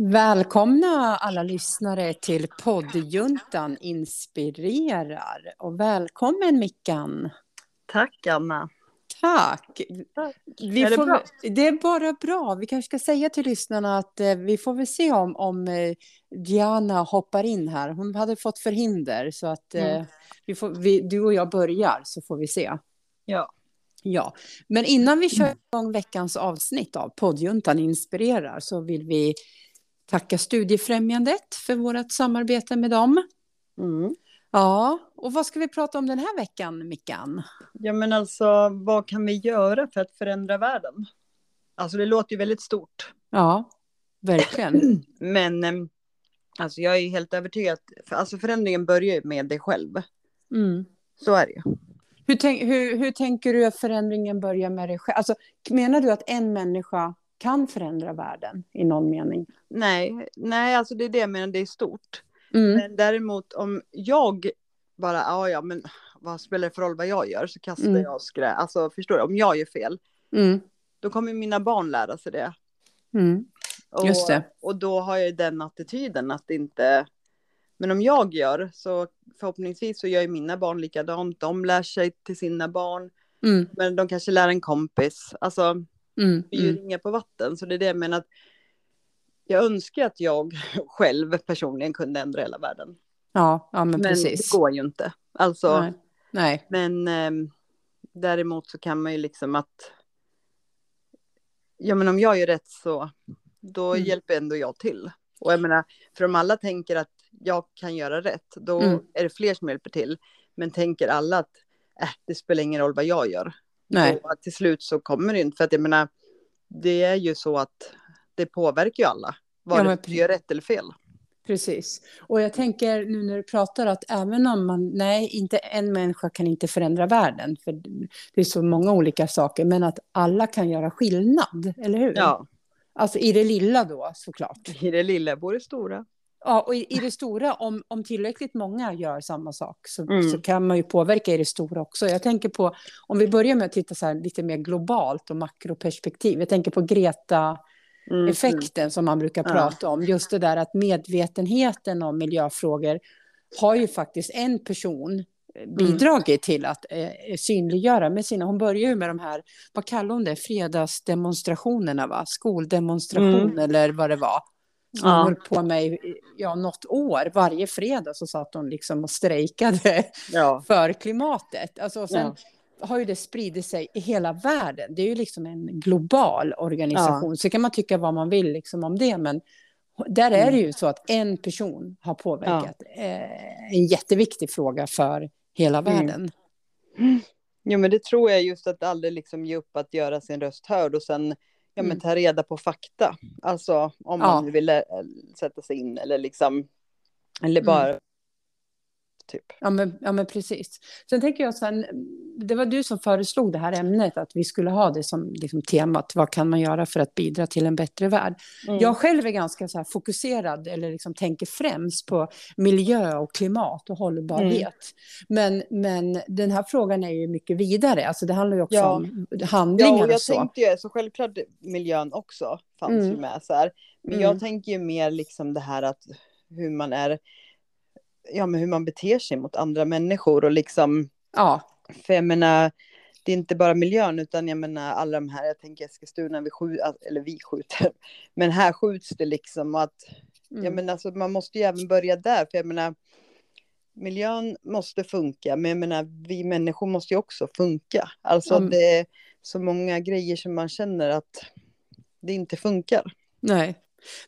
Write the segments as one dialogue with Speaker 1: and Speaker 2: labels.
Speaker 1: Välkomna alla lyssnare till poddjuntan Inspirerar. Och välkommen Mickan.
Speaker 2: Tack Anna.
Speaker 1: Tack. Vi
Speaker 2: är det
Speaker 1: får,
Speaker 2: bra?
Speaker 1: det är bara bra. Vi kanske ska säga till lyssnarna att eh, vi får väl se om, om eh, Diana hoppar in här. Hon hade fått förhinder så att eh,
Speaker 2: Mm.
Speaker 1: vi får, vi, du och jag börjar så får vi se.
Speaker 2: Ja.
Speaker 1: Ja, men innan vi kör igång veckans avsnitt av poddjuntan Inspirerar så vill vi tacka Studiefrämjandet för vårt samarbete med dem.
Speaker 2: Mm.
Speaker 1: Ja, och vad ska vi prata om den här veckan, Mickan?
Speaker 2: ja, men alltså vad kan vi göra för att förändra världen? Alltså det låter ju väldigt stort.
Speaker 1: Ja, verkligen.
Speaker 2: Men em, alltså jag är ju helt övertygad. För, alltså förändringen börjar ju med dig själv.
Speaker 1: Mm.
Speaker 2: Så är det ju.
Speaker 1: Hur, tänk, hur, hur tänker du att förändringen börjar med dig själv? Alltså, menar du att en människa kan förändra världen i någon mening?
Speaker 2: Nej, nej, alltså det är det jag menar, det är stort.
Speaker 1: Mm.
Speaker 2: Men däremot om jag bara, ja ja, men vad spelar det för roll vad jag gör? Så kastar
Speaker 1: Mm.
Speaker 2: jag skräp. Alltså förstår du, om jag gör fel,
Speaker 1: Mm.
Speaker 2: då kommer mina barn lära sig det.
Speaker 1: Mm.
Speaker 2: Och,
Speaker 1: Just det.
Speaker 2: och då har jag den attityden att inte... Men om jag gör så förhoppningsvis så gör ju mina barn likadant. De lär sig till sina barn.
Speaker 1: Mm.
Speaker 2: Men de kanske lär en kompis. Alltså,
Speaker 1: Mm.
Speaker 2: vi är ju
Speaker 1: Mm.
Speaker 2: ringar på vatten. Så det är det jag menar att jag önskar att jag själv personligen kunde ändra hela världen.
Speaker 1: Ja, ja, men,
Speaker 2: Men
Speaker 1: precis.
Speaker 2: det går ju inte. Alltså,
Speaker 1: Nej. Nej.
Speaker 2: men ehm, däremot så kan man ju liksom att... Ja men om jag gör rätt så då
Speaker 1: Mm.
Speaker 2: hjälper ändå jag till. Och jag menar, för om alla tänker att jag kan göra rätt, då
Speaker 1: Mm.
Speaker 2: är det fler som hjälper till. Men tänker alla att äh, det spelar ingen roll vad jag gör.
Speaker 1: Nej.
Speaker 2: Då, till slut så kommer det inte. För att jag menar, det är ju så att det påverkar ju alla.
Speaker 1: Ja,
Speaker 2: Vare sig du gör rätt eller fel.
Speaker 1: Precis. Och jag tänker nu när du pratar att även om man, nej, inte en människa kan inte förändra världen, för det är så många olika saker, men att alla kan göra skillnad, eller hur?
Speaker 2: Ja,
Speaker 1: Alltså i det lilla då, såklart.
Speaker 2: i det lilla bor det stora.
Speaker 1: Ja, och i, i det stora, om, om tillräckligt många gör samma sak så,
Speaker 2: Mm.
Speaker 1: så kan man ju påverka i det stora också. Jag tänker på, om vi börjar med att titta så här lite mer globalt och makroperspektiv. Jag tänker på Greta,
Speaker 2: Mm,
Speaker 1: effekten som man brukar
Speaker 2: Ja.
Speaker 1: prata om. Just det där att medvetenheten om miljöfrågor har ju faktiskt en person eh,
Speaker 2: Mm.
Speaker 1: bidragit till att eh, synliggöra med sina, hon börjar ju med de här, vad kallar hon det, fredagsdemonstrationerna va, skoldemonstration
Speaker 2: Mm.
Speaker 1: eller vad det var. Som
Speaker 2: Ja.
Speaker 1: hon höll på i ja, något år, varje fredag så satt hon liksom och strejkade
Speaker 2: Ja.
Speaker 1: för klimatet. Alltså, sen
Speaker 2: Ja.
Speaker 1: har ju det spridit sig i hela världen. Det är ju liksom en global organisation. Så kan man tycka vad man vill liksom om det, men där är det ju så att en person har påverkat eh, en jätteviktig fråga för hela
Speaker 2: Mm.
Speaker 1: världen.
Speaker 2: Jo men det tror jag just att aldrig liksom ge upp att göra sin röst hörd och sen ja, men
Speaker 1: Mm.
Speaker 2: ta reda på fakta. Alltså om
Speaker 1: Ja.
Speaker 2: man nu vill eh, sätta sig in eller liksom eller
Speaker 1: Mm.
Speaker 2: bara typ.
Speaker 1: Ja men, ja, men precis. Sen tänker jag sen, det var du som föreslog det här ämnet, att vi skulle ha det som liksom, temat, vad kan man göra för att bidra till en bättre värld?
Speaker 2: Mm.
Speaker 1: Jag själv är ganska så här fokuserad, eller liksom tänker främst på miljö och klimat och hållbarhet. Men, men den här frågan är ju mycket vidare, alltså det handlar ju också
Speaker 2: Ja.
Speaker 1: om
Speaker 2: Ja,
Speaker 1: handlingar
Speaker 2: och jag
Speaker 1: och så.
Speaker 2: tänkte ju, så självklart miljön också fanns
Speaker 1: Mm.
Speaker 2: ju med så här. Men
Speaker 1: Mm.
Speaker 2: jag tänker ju mer liksom det här att hur man är, ja men hur man beter sig mot andra människor och liksom
Speaker 1: Ja,
Speaker 2: För jag menar, det är inte bara miljön utan jag menar alla de här, jag tänker Eskilstuna, vi skjuter, eller vi skjuter, men här skjuts det liksom och att,
Speaker 1: mm.
Speaker 2: jag menar alltså man måste ju även börja där, för jag menar, miljön måste funka, men jag menar vi människor måste ju också funka. Alltså
Speaker 1: Mm.
Speaker 2: det är så många grejer som man känner att det inte funkar.
Speaker 1: Nej.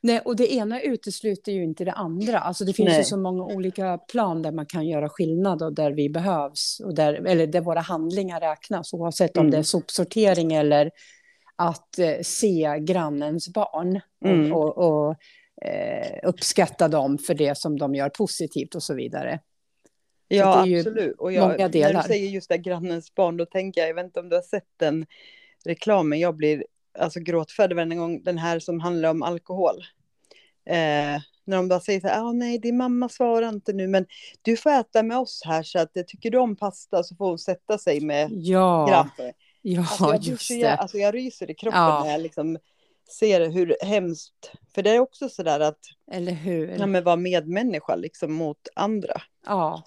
Speaker 1: Nej, och det ena utesluter ju inte det andra. Alltså det finns ju
Speaker 2: Nej.
Speaker 1: så många olika plan där man kan göra skillnad och där vi behövs. Och där, eller där våra handlingar räknas, oavsett om
Speaker 2: Mm.
Speaker 1: det är sopsortering eller att eh, se grannens barn
Speaker 2: Mm.
Speaker 1: och, och, eh, uppskatta dem för det som de gör positivt och så vidare.
Speaker 2: Ja,
Speaker 1: ju
Speaker 2: absolut. Och jag, när du säger just det, grannens barn, då tänker jag, jag vet inte om du har sett den reklamen, jag blir alltså gråtfärdig varje gång, den här som handlar om alkohol. Eh, när de bara säger så här, ah, nej, din mamma svarar inte nu, men du får äta med oss här, så att eh, tycker du om pasta så får hon sätta sig med
Speaker 1: Ja,
Speaker 2: grabbar.
Speaker 1: ja
Speaker 2: Alltså, jag,
Speaker 1: just
Speaker 2: så
Speaker 1: det.
Speaker 2: alltså, jag ryser i kroppen
Speaker 1: Ja.
Speaker 2: när jag liksom ser hur hemskt, för det är också sådär att
Speaker 1: Eller hur?
Speaker 2: ja, men vara medmänniska liksom mot andra.
Speaker 1: Ja.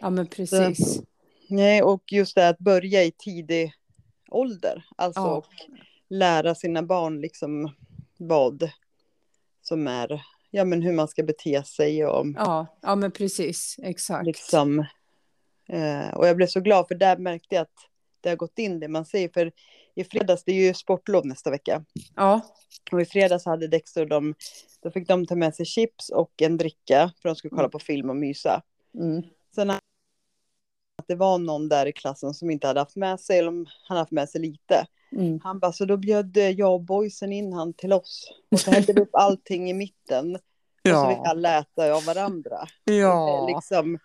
Speaker 1: Ja, men precis.
Speaker 2: Så, nej, och just det att börja i tidig ålder, alltså
Speaker 1: Ja.
Speaker 2: och lära sina barn liksom vad som är, ja men hur man ska bete sig och
Speaker 1: Ja, ja men precis. Exakt.
Speaker 2: liksom. Eh, och jag blev så glad för där märkte jag att det har gått in det man säger. För i fredags, det är ju sportlov nästa vecka.
Speaker 1: Ja.
Speaker 2: Och i fredags hade Dexter de, då fick de ta med sig chips och en dricka. För de skulle kolla
Speaker 1: Mm.
Speaker 2: på film och mysa.
Speaker 1: Mm.
Speaker 2: Sen det var någon där i klassen som inte hade haft med sig, eller om han hade haft med sig lite.
Speaker 1: Mm.
Speaker 2: Han bara, så då bjöd jag och boysen in han till oss. Och så hällde vi upp allting i mitten. Och så fick
Speaker 1: Ja.
Speaker 2: alla äta av varandra.
Speaker 1: Ja.
Speaker 2: Liksom,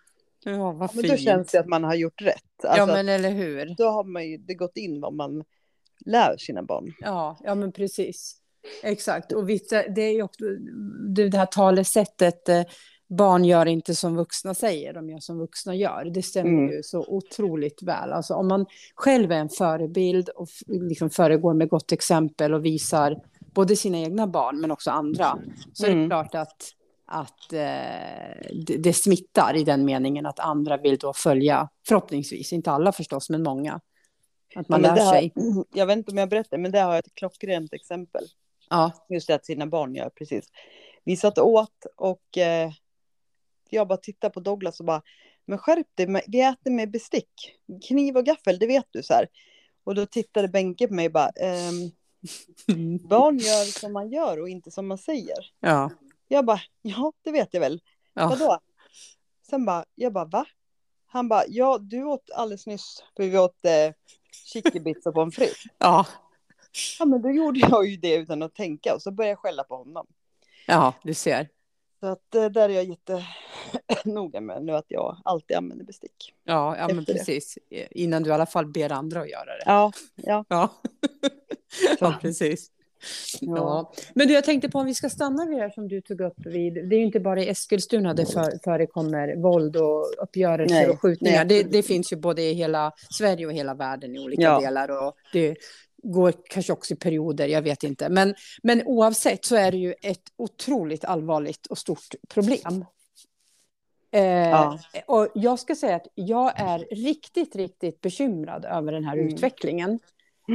Speaker 1: ja, vad
Speaker 2: men
Speaker 1: fint.
Speaker 2: då känns det att man har gjort rätt. Alltså
Speaker 1: Ja, men eller hur.
Speaker 2: då har man ju det gått in vad man lär sina barn.
Speaker 1: Ja, ja men precis. Exakt. Och vissa, det är ju också det det här talesättet eh, barn gör inte som vuxna säger, de gör som vuxna gör. Det stämmer
Speaker 2: Mm.
Speaker 1: ju så otroligt väl. Alltså om man själv är en förebild och liksom föregår med gott exempel och visar både sina egna barn men också andra, så är det
Speaker 2: Mm.
Speaker 1: klart att, att eh, det, det smittar i den meningen att andra vill då följa, förhoppningsvis, inte alla förstås, men många. Att man
Speaker 2: Ja,
Speaker 1: lär
Speaker 2: det har-
Speaker 1: sig.
Speaker 2: Jag vet inte om jag berättar, men det har jag ett klockrent exempel.
Speaker 1: Ja,
Speaker 2: Just det att sina barn gör, precis. Vi satt åt och eh, jag bara tittade på Douglas och bara, men skärp dig, vi äter med bestick. Kniv och gaffel, det vet du så här. Och då tittade Benke på mig och bara, ehm, barn gör som man gör och inte som man säger.
Speaker 1: ja.
Speaker 2: Jag bara, ja det vet jag väl.
Speaker 1: ja.
Speaker 2: Vadå? Sen bara, jag bara, va? Han bara, ja du åt alldeles nyss, för vi åt eh, chickibits och pommes frites.
Speaker 1: Ja,
Speaker 2: Ja men då gjorde jag ju det utan att tänka och så började jag skälla på honom.
Speaker 1: ja, du ser.
Speaker 2: Så att eh, där är jag jättenoga med nu att jag alltid använder bestick.
Speaker 1: Ja, ja men
Speaker 2: Efter det.
Speaker 1: precis. Innan du i alla fall ber andra att göra det.
Speaker 2: Ja, ja.
Speaker 1: Ja, ja precis.
Speaker 2: ja.
Speaker 1: Ja. Men du, jag tänkte på om vi ska stanna vid det som du tog upp vid. Det är ju inte bara i Eskilstuna det för, förekommer våld och uppgörelser
Speaker 2: Nej,
Speaker 1: och skjutningar. Det, det finns ju både i hela Sverige och hela världen i olika
Speaker 2: Ja.
Speaker 1: delar. Och det går kanske också i perioder, jag vet inte. Men, men oavsett så är det ju ett otroligt allvarligt och stort problem. Eh,
Speaker 2: Ja.
Speaker 1: Och jag ska säga att jag är riktigt, riktigt bekymrad över den här
Speaker 2: Mm.
Speaker 1: utvecklingen.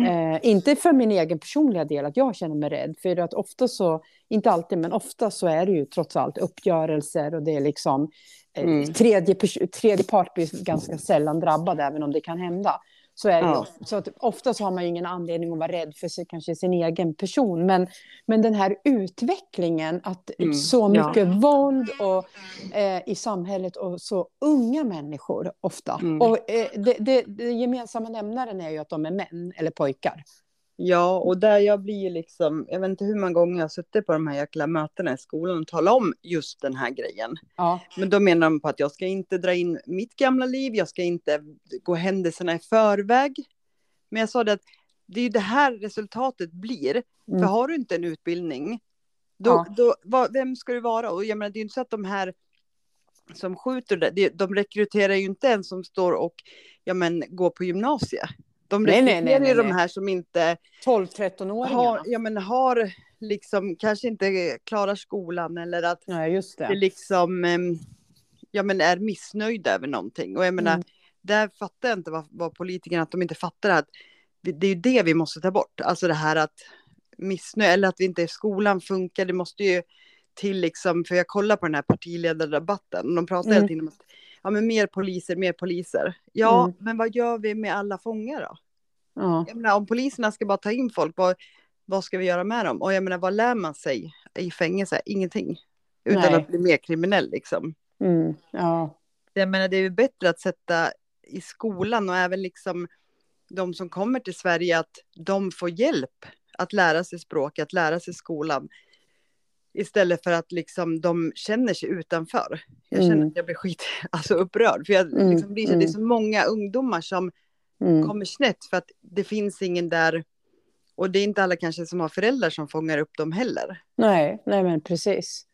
Speaker 1: Eh, inte för min egen personliga del, att jag känner mig rädd. För att ofta så, inte alltid, men ofta så är det ju trots allt uppgörelser och det är liksom eh,
Speaker 2: Mm.
Speaker 1: tredje, tredje part blir ganska sällan drabbad, även om det kan hända. Så, är det
Speaker 2: Ja.
Speaker 1: så att ofta så har man ju ingen anledning att vara rädd för sig, kanske sin egen person. Men, men den här utvecklingen, att
Speaker 2: Mm,
Speaker 1: så
Speaker 2: ja.
Speaker 1: mycket våld och, eh, i samhället och så unga människor ofta.
Speaker 2: Mm.
Speaker 1: Och eh, det, det, det gemensamma nämnaren är ju att de är män eller pojkar.
Speaker 2: Ja, och där jag blir liksom, jag vet inte hur många gånger jag har suttit på de här jäkla mötena i skolan och talat om just den här grejen.
Speaker 1: Ja,
Speaker 2: Men då menar de på att jag ska inte dra in mitt gamla liv, jag ska inte gå händelserna i förväg. Men jag sa det att det är ju det här resultatet blir. För
Speaker 1: Mm.
Speaker 2: har du inte en utbildning, då,
Speaker 1: Ja.
Speaker 2: då, vad, vem ska du vara? Och jag menar, det är ju inte så att de här som skjuter, det- de rekryterar ju inte en som står och ja, men, går på gymnasiet. De
Speaker 1: Nej, nej, nej,
Speaker 2: ju
Speaker 1: nej,
Speaker 2: de
Speaker 1: nej.
Speaker 2: här som inte
Speaker 1: 12-13-åringarna.
Speaker 2: har, ja, men, har liksom, kanske inte klarar skolan eller att
Speaker 1: Ja, just
Speaker 2: det
Speaker 1: det.
Speaker 2: liksom em, ja, men är missnöjda över någonting. Och jag menar,
Speaker 1: Mm.
Speaker 2: där fattar jag inte vad, vad politikerna, att de inte fattar att det är ju det vi måste ta bort. Alltså det här att missnöje, eller att vi inte skolan funkar, det måste ju till liksom, för jag kollar på den här partiledardebatten, och de pratar
Speaker 1: Mm.
Speaker 2: hela tiden om att ja, men mer poliser, mer poliser. Ja,
Speaker 1: Mm.
Speaker 2: men vad gör vi med alla fångar då?
Speaker 1: Ja.
Speaker 2: Jag menar, om poliserna ska bara ta in folk, vad, vad ska vi göra med dem? Och jag menar, vad lär man sig i fängelse? Ingenting. Utan
Speaker 1: Nej.
Speaker 2: att bli mer kriminell liksom.
Speaker 1: Mm. ja.
Speaker 2: Jag menar, det är ju bättre att sätta i skolan och även liksom de som kommer till Sverige att de får hjälp att lära sig språket, att lära sig skolan. Istället för att liksom de känner sig utanför. Jag känner
Speaker 1: Mm.
Speaker 2: att jag blir skit, alltså upprörd. För jag,
Speaker 1: Mm,
Speaker 2: liksom, blir så, det är så många ungdomar som
Speaker 1: Mm.
Speaker 2: kommer snett för att det finns ingen där. Och det är inte alla kanske som har föräldrar som fångar upp dem heller.
Speaker 1: Nej, nej men precis.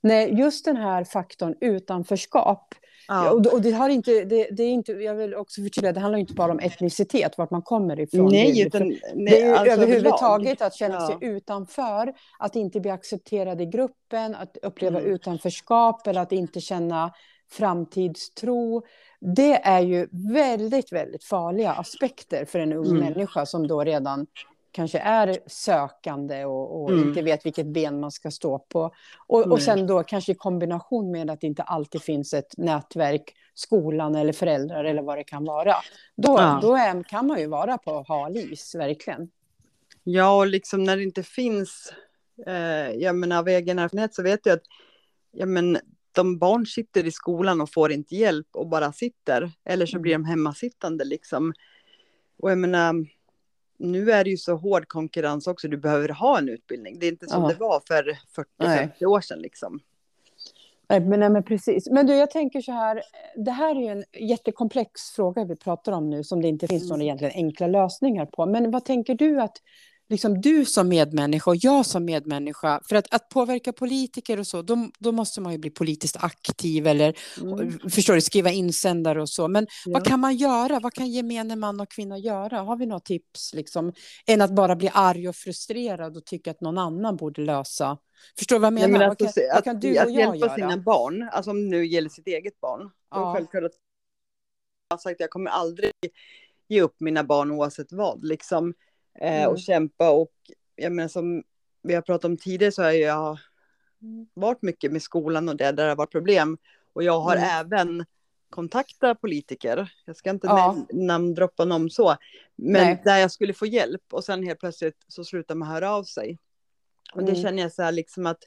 Speaker 1: Nej, just den här faktorn utanförskap Ja. Och, och, det har inte, det, det, är inte, jag vill också förtydliga, det handlar inte bara om etnicitet, vart man kommer ifrån.
Speaker 2: Nej, utan, nej,
Speaker 1: det är alltså överhuvudtaget att känna ja. sig utanför, att inte bli accepterad i gruppen, att uppleva mm. utanförskap eller att inte känna framtidstro. Det är ju väldigt, väldigt farliga aspekter för en ung mm. människa som då redan kanske är sökande och, och mm. inte vet vilket ben man ska stå på. Och, och sen då kanske i kombination med att det inte alltid finns ett nätverk, skolan eller föräldrar eller vad det kan vara. Då, ja. då är, kan man ju vara på hal is, verkligen.
Speaker 2: Ja, och liksom när det inte finns, eh, jag menar av egen erfarenhet så vet jag att ja, men, de barn sitter i skolan och får inte hjälp och bara sitter, eller så blir mm. de hemmasittande liksom. Och jag menar, nu är det ju så hård konkurrens också, du behöver ha en utbildning. Det är inte som ja. det var för 40-50 år sedan liksom.
Speaker 1: Nej men, nej, men precis. Men du, jag tänker så här, det här är ju en jättekomplex fråga vi pratar om nu, som det inte finns några egentligen enkla lösningar på. Men vad tänker du att liksom du som medmänniska och jag som medmänniska, för att, att påverka politiker och så, då, då måste man ju bli politiskt aktiv eller mm. förstår du, skriva insändare och så. Men ja. vad kan man göra? Vad kan gemene man och kvinna göra? Har vi några tips liksom? Än att bara bli arg och frustrerad och tycka att någon annan borde lösa. Förstår du vad jag menar? Nej, men
Speaker 2: alltså, vad, kan, att, vad kan du och jag hjälpa göra? sina barn, alltså om nu gäller sitt eget barn. Ja. Självklart att jag har sagt att jag kommer aldrig ge upp mina barn oavsett vad. Liksom mm. och kämpa. Och jag menar, som vi har pratat om tidigare så har jag varit mycket med skolan och det där det har varit problem. Och jag har mm. även kontaktat politiker. Jag ska inte ja. namndroppa någon så. Men Nej. där jag skulle få hjälp och sen helt plötsligt så slutar man höra av sig. Och det mm. känner jag så här liksom att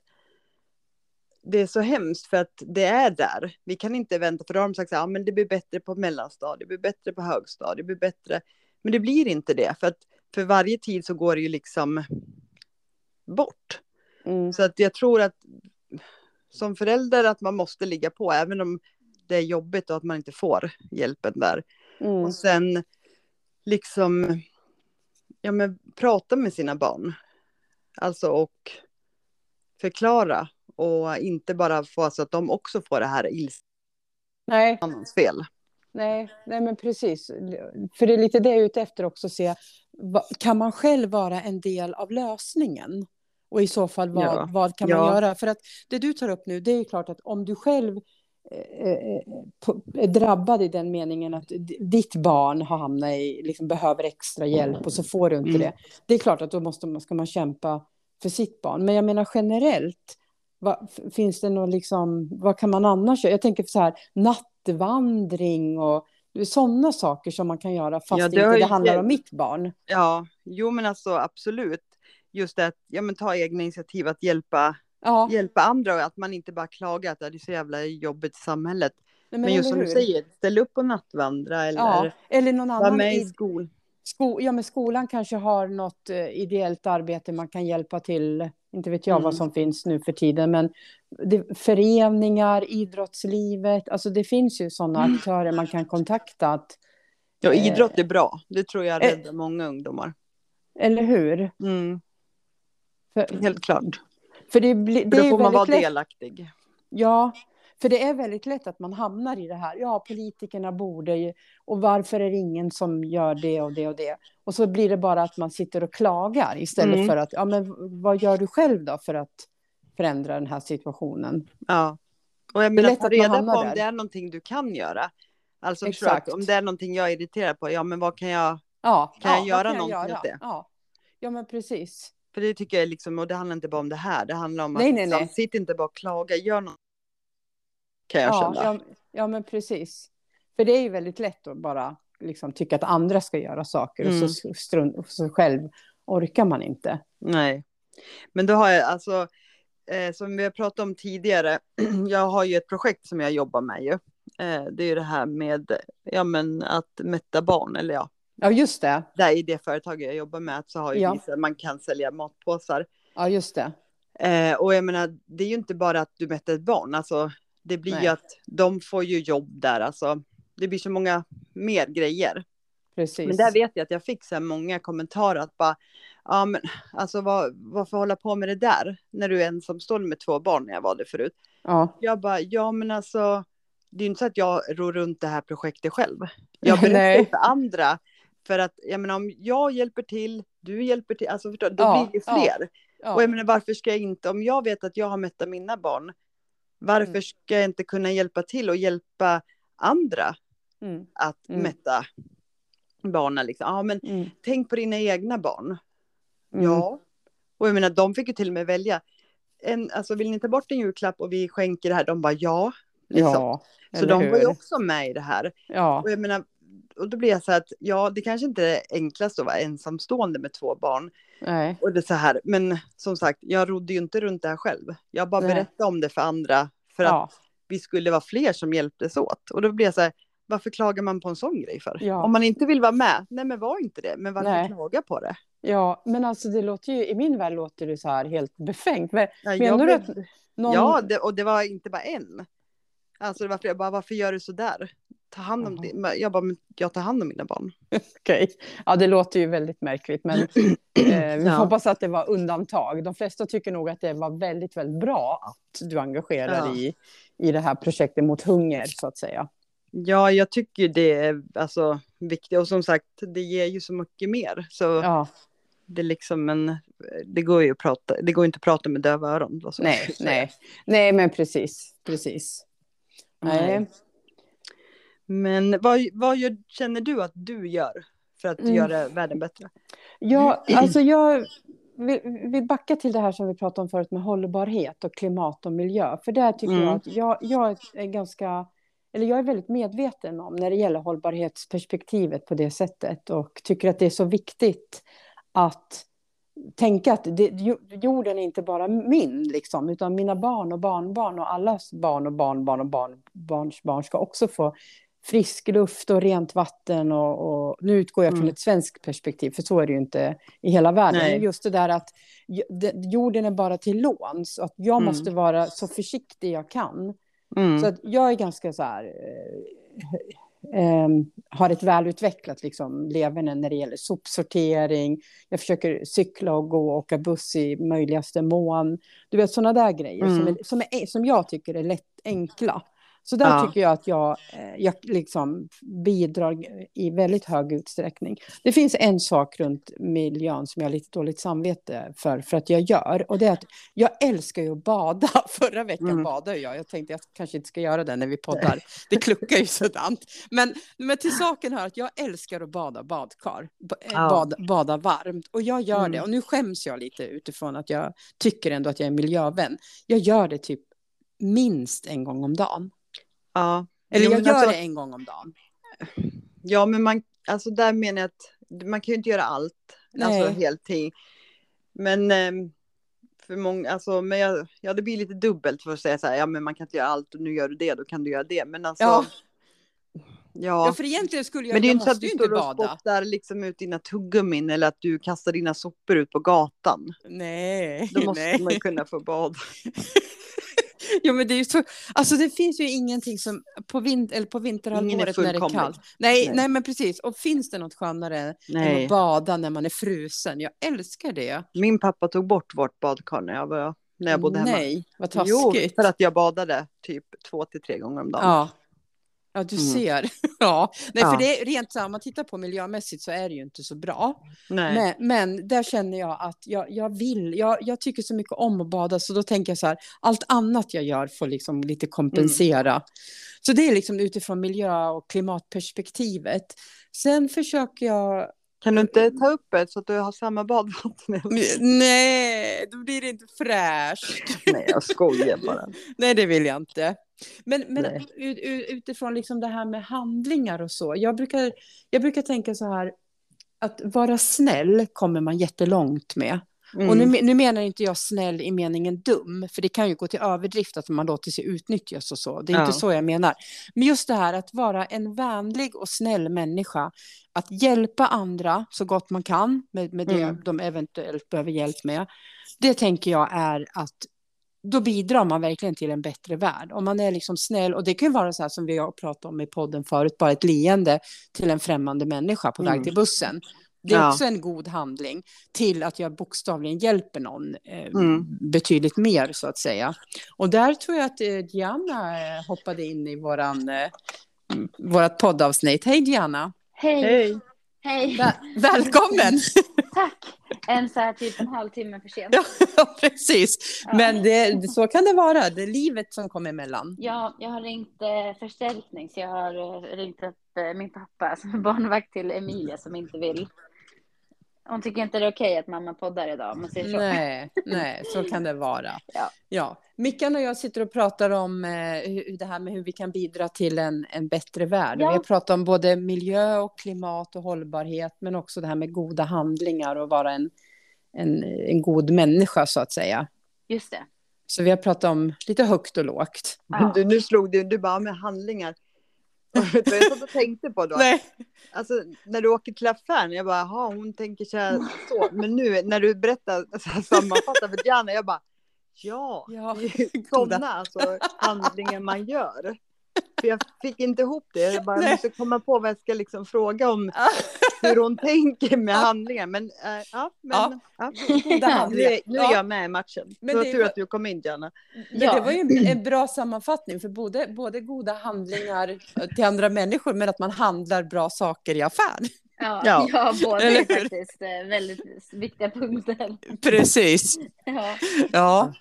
Speaker 2: det är så hemskt för att det är där. Vi kan inte vänta för då har de sagt så här, ja, men det blir bättre på mellanstadiet, det blir bättre på högstadiet, det blir bättre. Men det blir inte det för att för varje tid så går det ju liksom bort. Mm. Så att jag tror att som förälder att man måste ligga på, även om det är jobbigt och att man inte får hjälpen där. Mm. Och sen liksom, ja men prata med sina barn. Alltså och förklara och inte bara få så att de också får det här ilskan.
Speaker 1: Nej.
Speaker 2: Annans fel.
Speaker 1: Nej, nej, men precis. För det är lite det jag är ute efter också, se, kan man själv vara en del av lösningen? Och i så fall, vad, ja. vad kan man ja. göra? För att det du tar upp nu, det är klart att om du själv eh, eh, är drabbad i den meningen att ditt barn har hamnat i, liksom behöver extra hjälp och så får du inte mm. det. Det är klart att då måste man, ska man kämpa för sitt barn. Men jag menar generellt, vad, finns det något liksom, vad kan man annars göra? Jag tänker så här, natt nattvandring och sådana saker som man kan göra fast ja, det inte det handlar om mitt barn.
Speaker 2: Ja, jo men alltså absolut. Just det att ja, men ta egna initiativ att hjälpa, ja. hjälpa andra och att man inte bara klagar att det är så jävla jobbigt i samhället. Nej, men, men just som du säger, ställ upp och nattvandra eller, ja,
Speaker 1: eller någon annan
Speaker 2: vara med i skol.
Speaker 1: Sko ja, men skolan kanske har något uh, ideellt arbete man kan hjälpa till inte vet jag mm. vad som finns nu för tiden, men det, föreningar, idrottslivet, alltså det finns ju sådana mm. aktörer man kan kontakta. Att,
Speaker 2: ja, idrott är bra. Det tror jag eh, räddar eh, många ungdomar.
Speaker 1: Eller hur?
Speaker 2: Mm. För, Helt klart.
Speaker 1: För det, det för
Speaker 2: då får man vara lätt. delaktig.
Speaker 1: Ja, för det är väldigt lätt att man hamnar i det här. Ja, politikerna borde ju. Och varför är det ingen som gör det och det och det? Och så blir det bara att man sitter och klagar istället mm. för att, ja men vad gör du själv då för att förändra den här situationen?
Speaker 2: Ja, och jag menar ta reda på om där. det är någonting du kan göra. Alltså Exakt. om det är någonting jag är irriterad på, ja men vad kan jag, ja, kan ja, jag göra kan någonting åt det?
Speaker 1: Ja. ja, men precis.
Speaker 2: För det tycker jag liksom, och det handlar inte bara om det här, det handlar om nej, att nej, nej. sitt inte bara och klaga, gör något kan jag ja, känna.
Speaker 1: Ja, ja, men precis. För det är ju väldigt lätt att bara liksom tycka att andra ska göra saker mm. och så, strunt, och så själv orkar man inte.
Speaker 2: Nej, men då har jag alltså, eh, som vi har pratat om tidigare, jag har ju ett projekt som jag jobbar med ju. Eh, det är ju det här med ja, men att mätta barn, eller ja.
Speaker 1: Ja, just det.
Speaker 2: Där i det företag jag jobbar med så har ju ja. vissa, man kan sälja matpåsar.
Speaker 1: Ja, just det.
Speaker 2: Eh, och jag menar, det är ju inte bara att du mäter ett barn, alltså det blir Nej. ju att de får ju jobb där, alltså. Det blir så många mer grejer. Precis. Men där vet jag att jag fick så många kommentarer att bara, ja men alltså vad, varför hålla på med det där när du är ensamstående med två barn när jag var det förut. Ja. Jag bara, ja men alltså det är inte så att jag ror runt det här projektet själv. Jag berättar för andra. För att jag menar om jag hjälper till, du hjälper till, alltså förstår, då ja, blir det fler. Ja, och jag menar varför ska jag inte, om jag vet att jag har mättat mina barn, varför mm. ska jag inte kunna hjälpa till och hjälpa andra mm. att mm. mätta barnen? Liksom. Ja, men mm. tänk på dina egna barn. Mm. Ja, och jag menar de fick ju till och med välja. En, alltså vill ni ta bort en julklapp och vi skänker det här? De bara ja. Liksom. Ja, så de hur? var ju också med i det här. Ja. Och jag menar, och då blir jag så här att ja, det kanske inte är enklast att vara ensamstående med två barn. Nej. Och det så här, men som sagt, jag rodde ju inte runt det här själv. Jag bara Nej. berättade om det för andra för ja. att vi skulle vara fler som hjälptes åt. Och då blir jag så här, varför klagar man på en sån grej för? Ja. Om man inte vill vara med, nej men var inte det, men varför Nej. klaga på det?
Speaker 1: Ja, men alltså det låter ju, i min värld låter det så här helt befängt. Men, ja, menar
Speaker 2: du att någon... Ja, det, och det var inte bara en. Alltså det var flera, bara varför gör du så där? Ta hand om din, jag bara, jag tar hand om mina barn.
Speaker 1: Okej, okay. ja det låter ju väldigt märkligt, men eh, vi ja. hoppas att det var undantag. De flesta tycker nog att det var väldigt, väldigt bra att du engagerar ja. i, i det här projektet mot hunger, så att säga.
Speaker 2: Ja, jag tycker det är alltså, viktigt och som sagt, det ger ju så mycket mer. Så ja. det, är liksom en, det går ju att prata, det går inte att prata med döva öron.
Speaker 1: Nej, nej, nej, men precis, precis. Nej.
Speaker 2: Men vad, vad gör, känner du att du gör för att mm. göra världen bättre?
Speaker 1: Ja, alltså jag vill, vill backa till det här som vi pratade om förut med hållbarhet och klimat och miljö. För där tycker mm. jag att jag, jag är ganska eller jag är väldigt medveten om när det gäller hållbarhetsperspektivet på det sättet och tycker att det är så viktigt att tänka att det, jorden är inte bara min, liksom, utan mina barn och barnbarn och allas barn och barnbarn och barnbarns barn ska också få frisk luft och rent vatten. Och, och nu utgår jag mm. från ett svenskt perspektiv, för så är det ju inte i hela världen. Nej. Just det där att jorden är bara till låns, att jag mm. måste vara så försiktig jag kan Mm. Så att jag är ganska så här, eh, eh, har ett välutvecklat liksom, leverne när det gäller sopsortering. Jag försöker cykla och gå och åka buss i möjligaste mån. Du vet sådana där grejer mm. som, är, som, är, som jag tycker är lätt enkla. Så där ja. tycker jag att jag, eh, jag liksom bidrar i väldigt hög utsträckning. Det finns en sak runt miljön som jag har lite dåligt samvete för, för att jag gör. Och det är att jag älskar ju att bada. Förra veckan mm. badade jag. Jag tänkte att jag kanske inte ska göra det när vi poddar. Det kluckar ju sådant. Men, men till saken hör att jag älskar att bada badkar. Eh. Bada, bada varmt. Och jag gör mm. det. Och nu skäms jag lite utifrån att jag tycker ändå att jag är miljövän. Jag gör det typ minst en gång om dagen. Ja. Eller jo, jag gör alltså, det en gång om dagen.
Speaker 2: Ja, men man, alltså där menar jag att man kan ju inte göra allt. Alltså, Nej. Alltså heltid. Men ehm, för många, alltså, men jag, ja, det blir lite dubbelt för att säga så här, ja men man kan inte göra allt och nu gör du det, då kan du göra det. Men alltså. Ja.
Speaker 1: Ja. ja, för egentligen skulle jag, men det är inte så att du står och spottar
Speaker 2: liksom ut dina tuggummin eller att du kastar dina sopor ut på gatan.
Speaker 1: Nej.
Speaker 2: Då måste
Speaker 1: nej.
Speaker 2: man kunna få bada.
Speaker 1: ja, men det är ju så. Alltså, det finns ju ingenting som på, vint eller på vinterhalvåret när det är kallt. Nej, nej, nej. men precis. Och finns det något skönare nej. än att bada när man är frusen? Jag älskar det.
Speaker 2: Min pappa tog bort vårt badkar när jag, var, när jag bodde hemma.
Speaker 1: Nej, vad taskigt.
Speaker 2: Jo, för att jag badade typ två till tre gånger om dagen.
Speaker 1: Ja, Ja, du mm. ser. ja. Nej, ja. för det är rent så, om man tittar på miljömässigt så är det ju inte så bra. Men, men där känner jag att jag, jag vill, jag, jag tycker så mycket om att bada så då tänker jag så här, allt annat jag gör får liksom lite kompensera. Mm. Så det är liksom utifrån miljö och klimatperspektivet. Sen försöker jag
Speaker 2: kan du inte ta upp ett så att du har samma badvatten?
Speaker 1: Nej, då blir det inte fräscht.
Speaker 2: Nej, jag skojar bara.
Speaker 1: Nej, det vill jag inte. Men, men utifrån liksom det här med handlingar och så. Jag brukar, jag brukar tänka så här. Att vara snäll kommer man jättelångt med. Mm. Och nu, nu, menar inte jag snäll i meningen dum, för det kan ju gå till överdrift att man låter sig utnyttjas och så. Det är ja. inte så jag menar. Men just det här att vara en vänlig och snäll människa, att hjälpa andra så gott man kan med, med det mm. de eventuellt behöver hjälp med. Det tänker jag är att då bidrar man verkligen till en bättre värld. Om man är liksom snäll, och det kan vara så här som vi har pratat om i podden förut, bara ett leende till en främmande människa på väg mm. till bussen Det är ja. också en god handling till att jag bokstavligen hjälper någon eh, mm. betydligt mer så att säga. Och där tror jag att eh, Diana eh, hoppade in i våran, eh, vårat poddavsnitt. Hej Diana!
Speaker 3: Hej!
Speaker 2: Hej.
Speaker 3: Hej.
Speaker 1: välkommen!
Speaker 3: Tack! En så här typ en halvtimme för sent.
Speaker 1: Ja, precis. Ja. Men det, så kan det vara. Det är livet som kommer emellan.
Speaker 3: Ja, jag har ringt eh, förstärkning, så jag har eh, ringt upp eh, min pappa som är barnvakt till Emilia som inte vill hon tycker inte det är okej att mamma poddar idag, man säger så.
Speaker 1: Nej, nej, så kan det vara. Ja. ja. Mickan och jag sitter och pratar om eh, det här med hur vi kan bidra till en, en bättre värld. Ja. Vi har pratat om både miljö och klimat och hållbarhet, men också det här med goda handlingar och vara en, en, en god människa, så att säga.
Speaker 3: Just det.
Speaker 1: Så vi har pratat om lite högt och lågt.
Speaker 2: Ja. Du, nu slog du, du bara med handlingar. Jag satt och tänkte på då?
Speaker 1: Nej.
Speaker 2: Alltså när du åker till affären, jag bara, jaha hon tänker så här, så. Men nu när du berättar, så här, sammanfattar för Diana, jag bara, ja, ja. sådana alltså, handlingar man gör. För jag fick inte ihop det, jag bara måste komma på vad jag ska liksom fråga om hur hon tänker med handlingar. Men äh, ja, men, ja. ja. Nu, är, nu är jag med i matchen. Men det var tur att du kom in, Janna.
Speaker 1: Men ja. det var ju en, en, bra sammanfattning, för både, både goda handlingar till andra människor, men att man handlar bra saker i affär.
Speaker 3: Ja, ja. ja båda är faktiskt eh, väldigt viktiga punkter.
Speaker 1: Precis. ja. ja.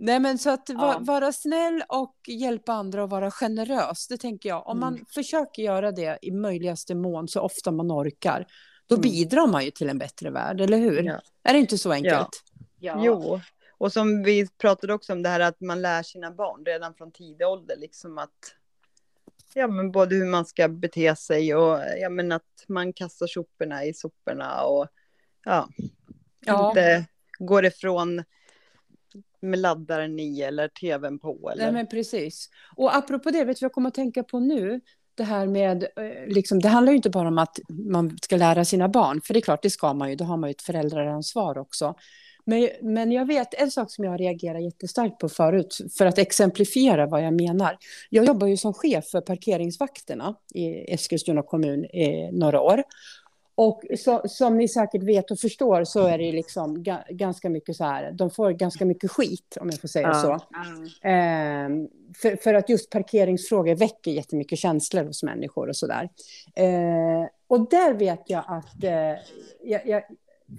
Speaker 1: Nej, men så att ja. vara snäll och hjälpa andra och vara generös, det tänker jag. Om man mm. försöker göra det i möjligaste mån så ofta man orkar, då mm. bidrar man ju till en bättre värld, eller hur? Ja. Är det inte så enkelt?
Speaker 2: Ja. Jo, och som vi pratade också om det här att man lär sina barn redan från tidig ålder, liksom att ja, men både hur man ska bete sig och ja, men att man kastar soporna i soporna och ja, ja. inte går ifrån med laddaren i eller tvn på. Eller?
Speaker 1: Nej, men precis. Och apropå det, vet du vad jag kommer att tänka på nu? Det här med, eh, liksom, det handlar ju inte bara om att man ska lära sina barn, för det är klart, det ska man ju, då har man ju ett föräldraransvar också. Men, men jag vet en sak som jag reagerar jättestarkt på förut, för att exemplifiera vad jag menar. Jag jobbar ju som chef för parkeringsvakterna i Eskilstuna kommun i några år. Och så, som ni säkert vet och förstår så är det liksom ga, ganska mycket så här, de får ganska mycket skit om jag får säga ja. så. Mm. Eh, för, för att just parkeringsfrågor väcker jättemycket känslor hos människor och så där. Eh, och där vet jag att eh, jag, jag,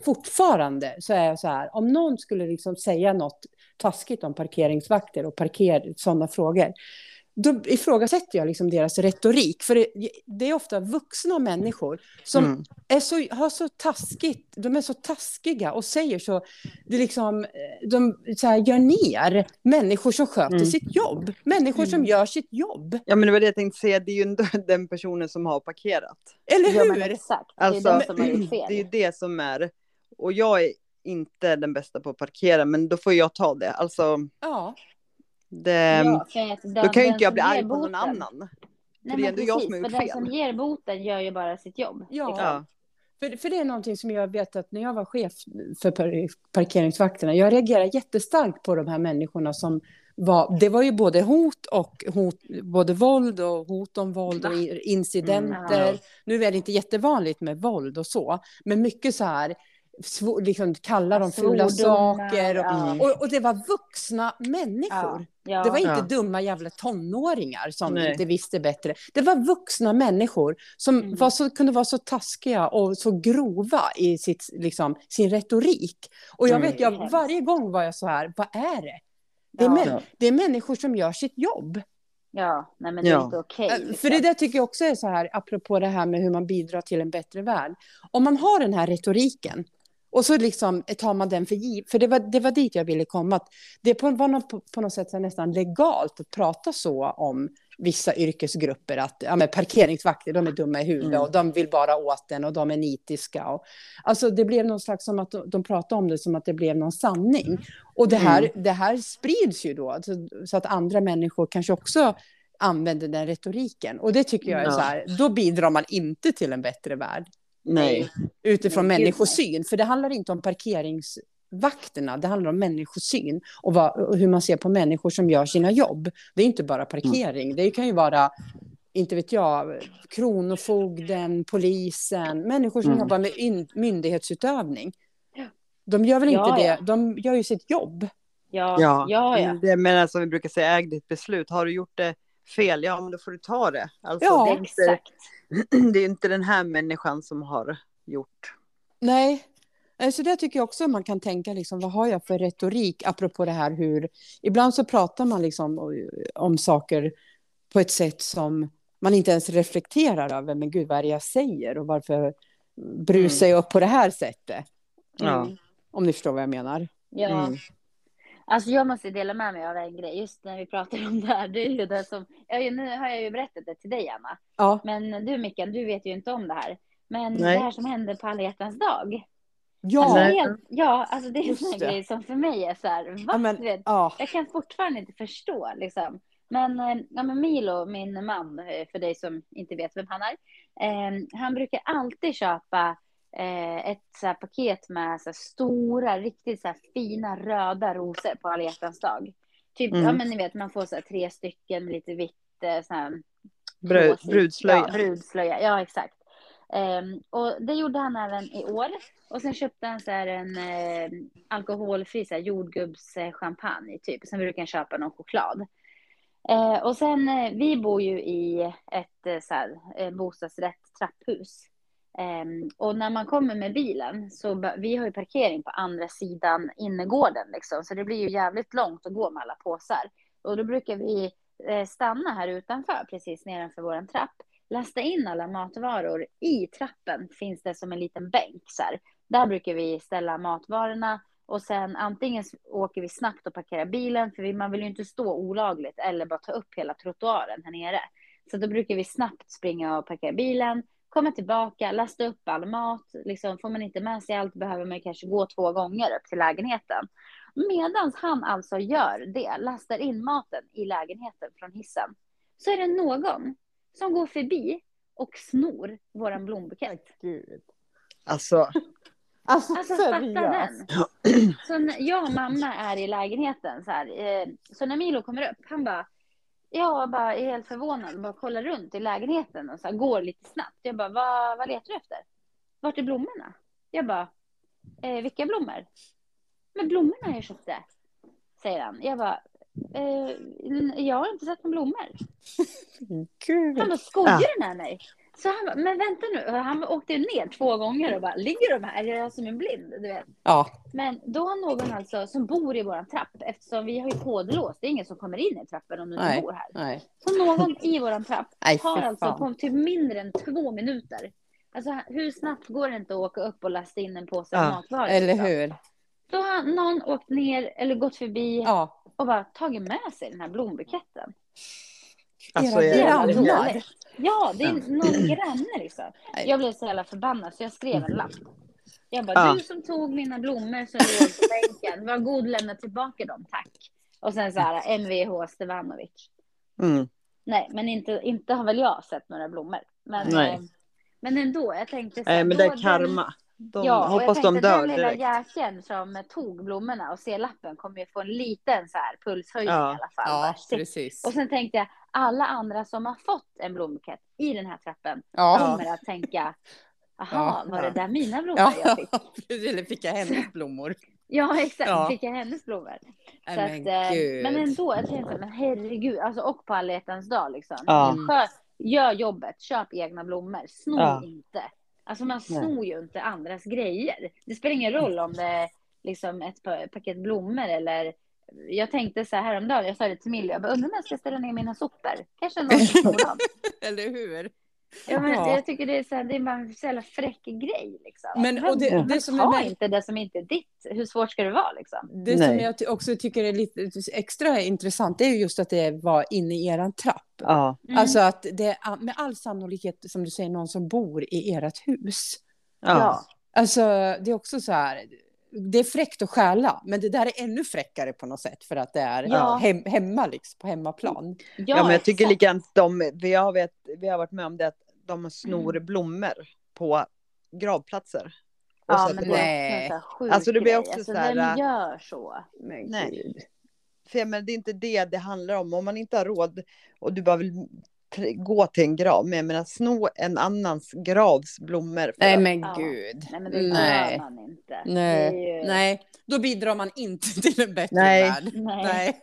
Speaker 1: fortfarande så är jag så här, om någon skulle liksom säga något taskigt om parkeringsvakter och parker, sådana frågor, då ifrågasätter jag liksom deras retorik. För det, det är ofta vuxna människor som mm. är så, har så taskigt, de är så taskiga och säger så, det liksom, de så här, gör ner människor som sköter mm. sitt jobb. Människor mm. som gör sitt jobb.
Speaker 2: Ja, men det var det jag tänkte säga, det är ju den personen som har parkerat.
Speaker 1: Eller hur?
Speaker 3: Ja, exakt, det är alltså, den som har gjort fel.
Speaker 2: Det är ju det som är, och jag är inte den bästa på att parkera, men då får jag ta det. Alltså,
Speaker 1: ja.
Speaker 2: Det, ja, den, då kan ju inte jag bli arg på någon annan.
Speaker 3: Nej, för det är ändå jag som har gjort fel. Den som ger boten gör ju bara sitt jobb.
Speaker 1: Ja. Liksom. För, för det är någonting som jag vet att när jag var chef för parkeringsvakterna, jag reagerade jättestarkt på de här människorna som var, det var ju både hot och hot, både våld och hot om våld och incidenter. Mm. Nu är det inte jättevanligt med våld och så, men mycket så här, liksom kalla dem fula saker. Och, ja. och, och, det var vuxna människor. Ja. Ja. Det var inte dumma jävla tonåringar som Nej. inte visste bättre. Det var vuxna människor som mm. var så, kunde vara så taskiga och så grova i sitt, liksom, sin retorik. Och jag mm. vet, jag, varje gång var jag så här, vad är det? Det är, män, det är människor som gör sitt jobb.
Speaker 3: Ja, nej men det är inte okej. Okay, liksom.
Speaker 1: För det där tycker jag också är så här, apropå det här med hur man bidrar till en bättre värld. Om man har den här retoriken, och så liksom tar man den för givet, för det var, det var dit jag ville komma. Att det var något, på, på något sätt nästan legalt att prata så om vissa yrkesgrupper. Att ja, men parkeringsvakter, de är dumma i huvudet mm. och de vill bara åt den och de är nitiska. Och, alltså det blev någon slags som att de, de pratade om det som att det blev någon sanning. Och det här, mm. det här sprids ju då, så, så, att andra människor kanske också använder den retoriken. Och det tycker jag är ja. så här, då bidrar man inte till en bättre värld.
Speaker 2: Nej.
Speaker 1: Utifrån Nej, människosyn. För det handlar inte om parkeringsvakterna, det handlar om människosyn och, vad, och hur man ser på människor som gör sina jobb. Det är inte bara parkering, mm. det kan ju vara inte vet jag, kronofogden, polisen, människor som
Speaker 2: Mm.
Speaker 1: jobbar med in, myndighetsutövning. De gör väl
Speaker 3: Ja,
Speaker 1: inte
Speaker 3: ja.
Speaker 1: det, de gör ju sitt jobb.
Speaker 3: Ja, ja, ja.
Speaker 2: Det menar som vi brukar säga, äg ditt beslut. Har du gjort det fel, ja men då får du ta det. Alltså,
Speaker 1: Ja,
Speaker 2: det, inte,
Speaker 3: Exakt.
Speaker 2: Det är inte den här människan som har gjort.
Speaker 1: Nej, Eh, så det tycker jag också man kan tänka, liksom, vad har jag för retorik, apropå det här hur... Ibland så pratar man liksom om, om saker på ett sätt som man inte ens reflekterar över, men gud, vad är det jag säger och varför brusar jag upp på det här sättet?
Speaker 2: Ja.
Speaker 3: Mm.
Speaker 1: Om ni förstår vad jag menar.
Speaker 3: Ja.
Speaker 2: Mm.
Speaker 3: Alltså jag måste dela med mig av en grej, just när vi pratar om det här. Det är ju det som, ja, nu har jag ju berättat det till dig, Anna.
Speaker 1: Ja,
Speaker 3: Men du, Mikael, du vet ju inte om det här. Men
Speaker 2: Nej.
Speaker 3: det här som hände på alla hjärtans dag.
Speaker 1: ja,
Speaker 3: Alltså, helt, ja, alltså det är en sån grej som för mig är så här, va?
Speaker 1: ja, men,
Speaker 3: vet,
Speaker 1: ja.
Speaker 3: jag kan fortfarande inte förstå liksom. Men, eh, ja, men Milo, min man, eh, för dig som inte vet vem han är, eh, han brukar alltid köpa ett så paket med så stora, riktigt så fina röda rosor på alla hjärtans dag. Typ,
Speaker 2: Mm.
Speaker 3: ja men ni vet, man får så tre stycken med lite vitt, eh, så här,
Speaker 2: Brud, brudslöja.
Speaker 3: Ja, brudslöja. Ja, exakt. Ehm, och det gjorde han även i år. Och sen köpte han så en eh, alkoholfri så här, jordgubbschampagne typ. Sen brukar han köpa någon choklad. Eh, och sen, eh, vi bor ju i ett eh, så här, eh, bostadsrätt trapphus. Um, och när man kommer med bilen så vi har ju parkering på andra sidan innergården liksom. Så det blir ju jävligt långt att gå med alla påsar. Och då brukar vi eh, stanna här utanför, precis nedanför vår trapp. Lasta in alla matvaror. I trappen finns det som en liten bänk. Så här. Där brukar vi ställa matvarorna. Och sen antingen åker vi snabbt och parkerar bilen, för vi, man vill ju inte stå olagligt, eller bara ta upp hela trottoaren här nere. Så då brukar vi snabbt springa och parkera bilen, komma tillbaka, lasta upp all mat. Liksom, får man inte med sig allt behöver man kanske gå två gånger upp till lägenheten. Medan han alltså gör det, lastar in maten i lägenheten från hissen, så är det någon som går förbi och snor våran blombukett.
Speaker 1: Gud.
Speaker 2: Alltså,
Speaker 1: Alltså,
Speaker 3: Alltså fatta den. Så när jag och mamma är i lägenheten så här, eh, så när Milo kommer upp, han bara, jag bara är helt förvånad, bara kollar runt i lägenheten och så här, går lite snabbt. Jag bara, vad, vad letar du efter? Vart är blommorna? Jag bara, eh, vilka blommor? Men blommorna jag köpte, säger han. Jag bara, eh, jag har inte sett några blommor.
Speaker 1: Gud.
Speaker 3: Han bara, skojar du med mig? Så han bara, men vänta nu. Han åkte ner två gånger och bara, ligger de här? Är jag som en blind? Du vet.
Speaker 1: Ja,
Speaker 3: Men då har någon alltså som bor i våran trapp, eftersom vi har ju kodlås, det är ingen som kommer in i trappen om du inte bor här.
Speaker 1: nej.
Speaker 3: Så någon i våran trapp
Speaker 1: Nej,
Speaker 3: har alltså på typ mindre än två minuter, alltså hur snabbt går det inte att åka upp och lasta in en påse
Speaker 2: Ja,
Speaker 3: matvaror?
Speaker 1: Eller
Speaker 3: liksom?
Speaker 1: hur?
Speaker 3: Då har någon åkt ner eller gått förbi
Speaker 1: Ja.
Speaker 3: och bara tagit med sig den här blombuketten.
Speaker 2: alltså
Speaker 1: Era grannar.
Speaker 3: Ja, det är någon granne liksom. Jag blev så jävla förbannad så jag skrev en lapp. Jag bara,
Speaker 2: Ja.
Speaker 3: du som tog mina blommor som låg på bänken, var god lämna tillbaka dem, tack. Och sen så här, Mvh Stevanovic.
Speaker 2: mm,
Speaker 3: Nej, men inte, inte har väl jag sett några blommor. Men,
Speaker 2: Nej.
Speaker 3: eh, men ändå, jag tänkte så här,
Speaker 2: men det är
Speaker 3: den-
Speaker 2: karma. De
Speaker 3: ja, och jag
Speaker 2: hoppas de
Speaker 3: tänkte
Speaker 2: dör
Speaker 3: den lilla jäkeln som tog blommorna och ser lappen kommer ju få en liten så här pulshöjning
Speaker 2: Ja.
Speaker 3: i alla fall.
Speaker 1: Ja, precis.
Speaker 3: Och sen tänkte jag, alla andra som har fått en blombukett i den här trappen
Speaker 1: Ja,
Speaker 3: kommer att tänka, jaha,
Speaker 1: Ja.
Speaker 3: var det där mina blommor
Speaker 1: ja.
Speaker 3: jag fick?
Speaker 1: Eller fick jag hennes blommor?
Speaker 3: Ja, exakt.
Speaker 1: Ja.
Speaker 3: Fick jag hennes blommor? Så
Speaker 1: men
Speaker 3: att, eh,
Speaker 1: gud.
Speaker 3: men ändå, jag tänkte, men herregud, alltså, och på alla dag liksom.
Speaker 2: Ja.
Speaker 3: Gör jobbet, köp egna blommor, sno
Speaker 2: Ja.
Speaker 3: inte. Alltså man snor ju inte andras grejer. Det spelar ingen roll om det är liksom ett pa- paket blommor eller jag tänkte så här häromdagen, jag sa det till Millie, jag bara, undrar om jag ska ställa ner mina sopor. Kanske någon.
Speaker 1: Eller hur?
Speaker 3: Ja, men
Speaker 1: Ja.
Speaker 3: Jag tycker det är, så här, det är bara en så jävla fräck grej. Liksom.
Speaker 1: Men, och det, det som är
Speaker 3: ta inte det som inte är ditt. Hur svårt ska det vara? Liksom?
Speaker 1: det som
Speaker 2: Nej.
Speaker 1: jag ty- också tycker är lite extra intressant, det är ju just att det var inne i eran trapp.
Speaker 2: Ja,
Speaker 3: Mm.
Speaker 1: Alltså att det är med all sannolikhet, som du säger, någon som bor i ert hus.
Speaker 2: ja.
Speaker 1: Alltså, det är också så här, det är fräckt att stjäla, men det där är ännu fräckare på något sätt för att det är
Speaker 3: Ja.
Speaker 1: hem, hemma, liksom, på hemmaplan.
Speaker 2: Ja, men jag tycker
Speaker 3: exakt.
Speaker 2: likadant, de, vi, har vet, vi har varit med om det att de snor blommor på gravplatser.
Speaker 3: Ja, men det
Speaker 1: Nej.
Speaker 3: är en sjuk
Speaker 2: Alltså, det blir
Speaker 3: grej.
Speaker 2: också
Speaker 3: alltså,
Speaker 2: så här,
Speaker 3: Vem
Speaker 2: äh,
Speaker 3: gör så?
Speaker 1: Men
Speaker 2: Nej.
Speaker 1: gud.
Speaker 2: För, men det är inte det det handlar om. Om man inte har råd och du bara vill gå till en grav, men jag menar sno en annans gravs blommor.
Speaker 1: Nej men
Speaker 3: Ja.
Speaker 1: gud.
Speaker 3: Nej, men det
Speaker 1: Nej.
Speaker 3: gör man inte.
Speaker 1: Nej.
Speaker 3: Det är ju-
Speaker 1: Nej, då bidrar man inte till en bättre
Speaker 2: Nej.
Speaker 1: värld.
Speaker 3: Nej.
Speaker 1: Nej.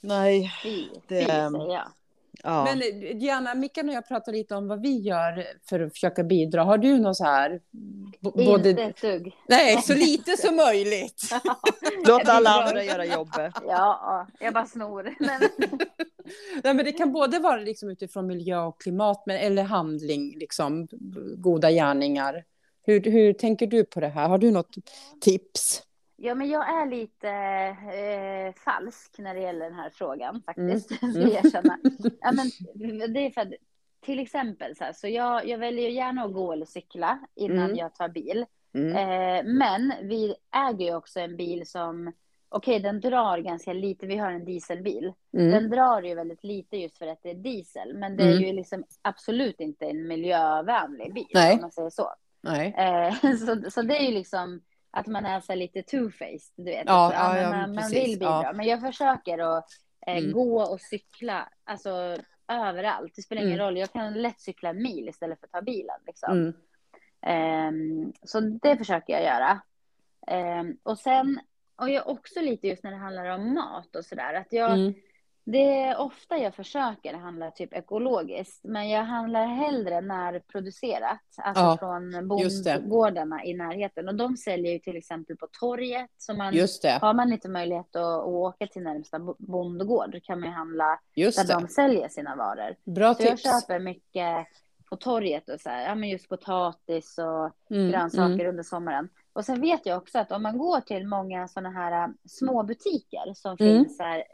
Speaker 2: Nej,
Speaker 3: Fy,
Speaker 2: Det-
Speaker 3: fy säger jag.
Speaker 2: Ja.
Speaker 1: Men eh, Diana, Mikael och jag pratar lite om vad vi gör för att försöka bidra. Har du något så här? b- Både...
Speaker 3: Inte ett dugg.
Speaker 1: Nej, så lite som möjligt.
Speaker 2: Låt alla andra göra jobbet.
Speaker 3: Ja, jag bara snor. Men,
Speaker 1: Nej, men det kan både vara liksom utifrån miljö och klimat, men, eller handling, liksom, goda gärningar. Hur, hur tänker du på det här? Har du något tips?
Speaker 3: Ja, men jag är lite eh, falsk när det gäller den här frågan faktiskt.
Speaker 1: Mm.
Speaker 3: Jag erkänna. Ja, men, det är för att, till exempel så här, så jag, jag väljer gärna att gå eller cykla innan
Speaker 1: Mm.
Speaker 3: jag tar bil.
Speaker 1: Mm.
Speaker 3: Eh, men vi äger ju också en bil som, okej den drar ganska lite, vi har en dieselbil.
Speaker 1: Mm.
Speaker 3: Den drar ju väldigt lite just för att det är diesel, men det är
Speaker 1: Mm.
Speaker 3: ju liksom absolut inte en miljövänlig bil
Speaker 1: Nej.
Speaker 3: om man säger så.
Speaker 1: Nej.
Speaker 3: Eh, så. Så det är ju liksom att man är så lite two-faced, du vet.
Speaker 1: Ja,
Speaker 3: Så,
Speaker 1: ja, ja,
Speaker 3: man, man vill bidra, men jag försöker att eh,
Speaker 1: Mm.
Speaker 3: gå och cykla, alltså överallt. Det spelar ingen
Speaker 1: Mm.
Speaker 3: roll, jag kan lätt cykla en mil istället för att ta bilen. Liksom.
Speaker 1: Mm.
Speaker 3: Ehm, så det försöker jag göra. Ehm, och sen, och jag också lite just när det handlar om mat och sådär, att jag,
Speaker 1: Mm.
Speaker 3: Det är ofta jag försöker handla typ ekologiskt, men jag handlar hellre närproducerat, alltså
Speaker 1: Ja,
Speaker 3: från bondgårdarna i närheten. Och de säljer ju till exempel på torget, så man, har man inte möjlighet att, att åka till närmsta bo- bondgård, kan man ju handla
Speaker 1: Just
Speaker 3: där
Speaker 1: det.
Speaker 3: de säljer sina varor.
Speaker 1: Bra
Speaker 3: Så jag
Speaker 1: tips.
Speaker 3: köper mycket på torget och så här, ja men just potatis och
Speaker 1: Mm,
Speaker 3: grönsaker
Speaker 1: mm.
Speaker 3: under sommaren. Och sen vet jag också att om man går till många sådana här äh, små butiker som
Speaker 1: Mm.
Speaker 3: finns här,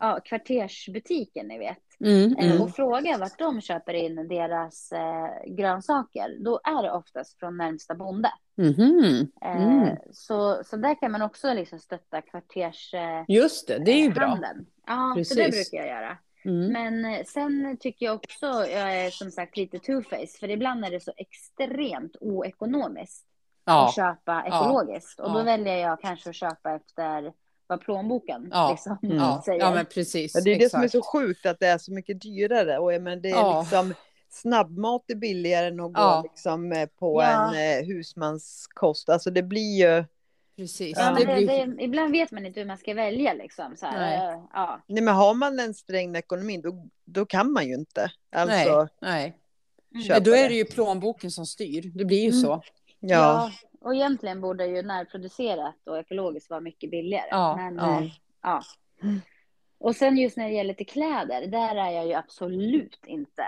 Speaker 3: ja, kvartersbutiker ni vet,
Speaker 1: Mm,
Speaker 3: eh,
Speaker 1: mm.
Speaker 3: och frågar vart de köper in deras eh, grönsaker, då är det oftast från närmsta bonde.
Speaker 1: Mhm.
Speaker 3: Eh,
Speaker 1: Mm.
Speaker 3: så, så där kan man också liksom stötta kvarters... Eh,
Speaker 1: Just det, det är ju bra.
Speaker 3: handeln. Ja, så det
Speaker 1: Precis.
Speaker 3: brukar jag göra.
Speaker 1: Mm.
Speaker 3: Men eh, sen tycker jag också, jag är som sagt lite two-face, för ibland är det så extremt oekonomiskt
Speaker 1: Ja.
Speaker 3: att köpa ekologiskt. Och då
Speaker 1: Ja.
Speaker 3: väljer jag kanske att köpa efter vad plånboken
Speaker 1: Ja.
Speaker 3: liksom
Speaker 1: Ja.
Speaker 3: säger.
Speaker 1: ja, men precis.
Speaker 2: Ja, det är det som är
Speaker 1: Exakt.
Speaker 2: så sjukt att det är så mycket dyrare. Och jag menar, det är
Speaker 1: Ja.
Speaker 2: liksom, snabbmat är billigare än att gå
Speaker 1: Ja.
Speaker 2: liksom, eh, på
Speaker 3: Ja.
Speaker 2: en eh, husmanskost. Alltså det blir ju...
Speaker 1: Precis.
Speaker 3: Ja,
Speaker 2: Ja.
Speaker 3: men
Speaker 1: Det
Speaker 3: det,
Speaker 1: blir...
Speaker 3: det, ibland vet man inte hur man ska välja liksom. Så här,
Speaker 1: Nej.
Speaker 3: eh, ja.
Speaker 2: Nej men har man en sträng ekonomi då, då kan man ju inte. Alltså,
Speaker 1: Nej, nej.
Speaker 3: Mm.
Speaker 2: Köpa
Speaker 1: då är
Speaker 2: det.
Speaker 1: det ju plånboken som styr. Det blir ju
Speaker 3: Mm.
Speaker 1: så.
Speaker 2: ja.
Speaker 3: Och egentligen borde ju närproducerat och ekologiskt vara mycket billigare.
Speaker 1: Ja,
Speaker 3: Men,
Speaker 1: ja.
Speaker 3: eh, ja. Och sen just när det gäller till kläder, där är jag ju absolut inte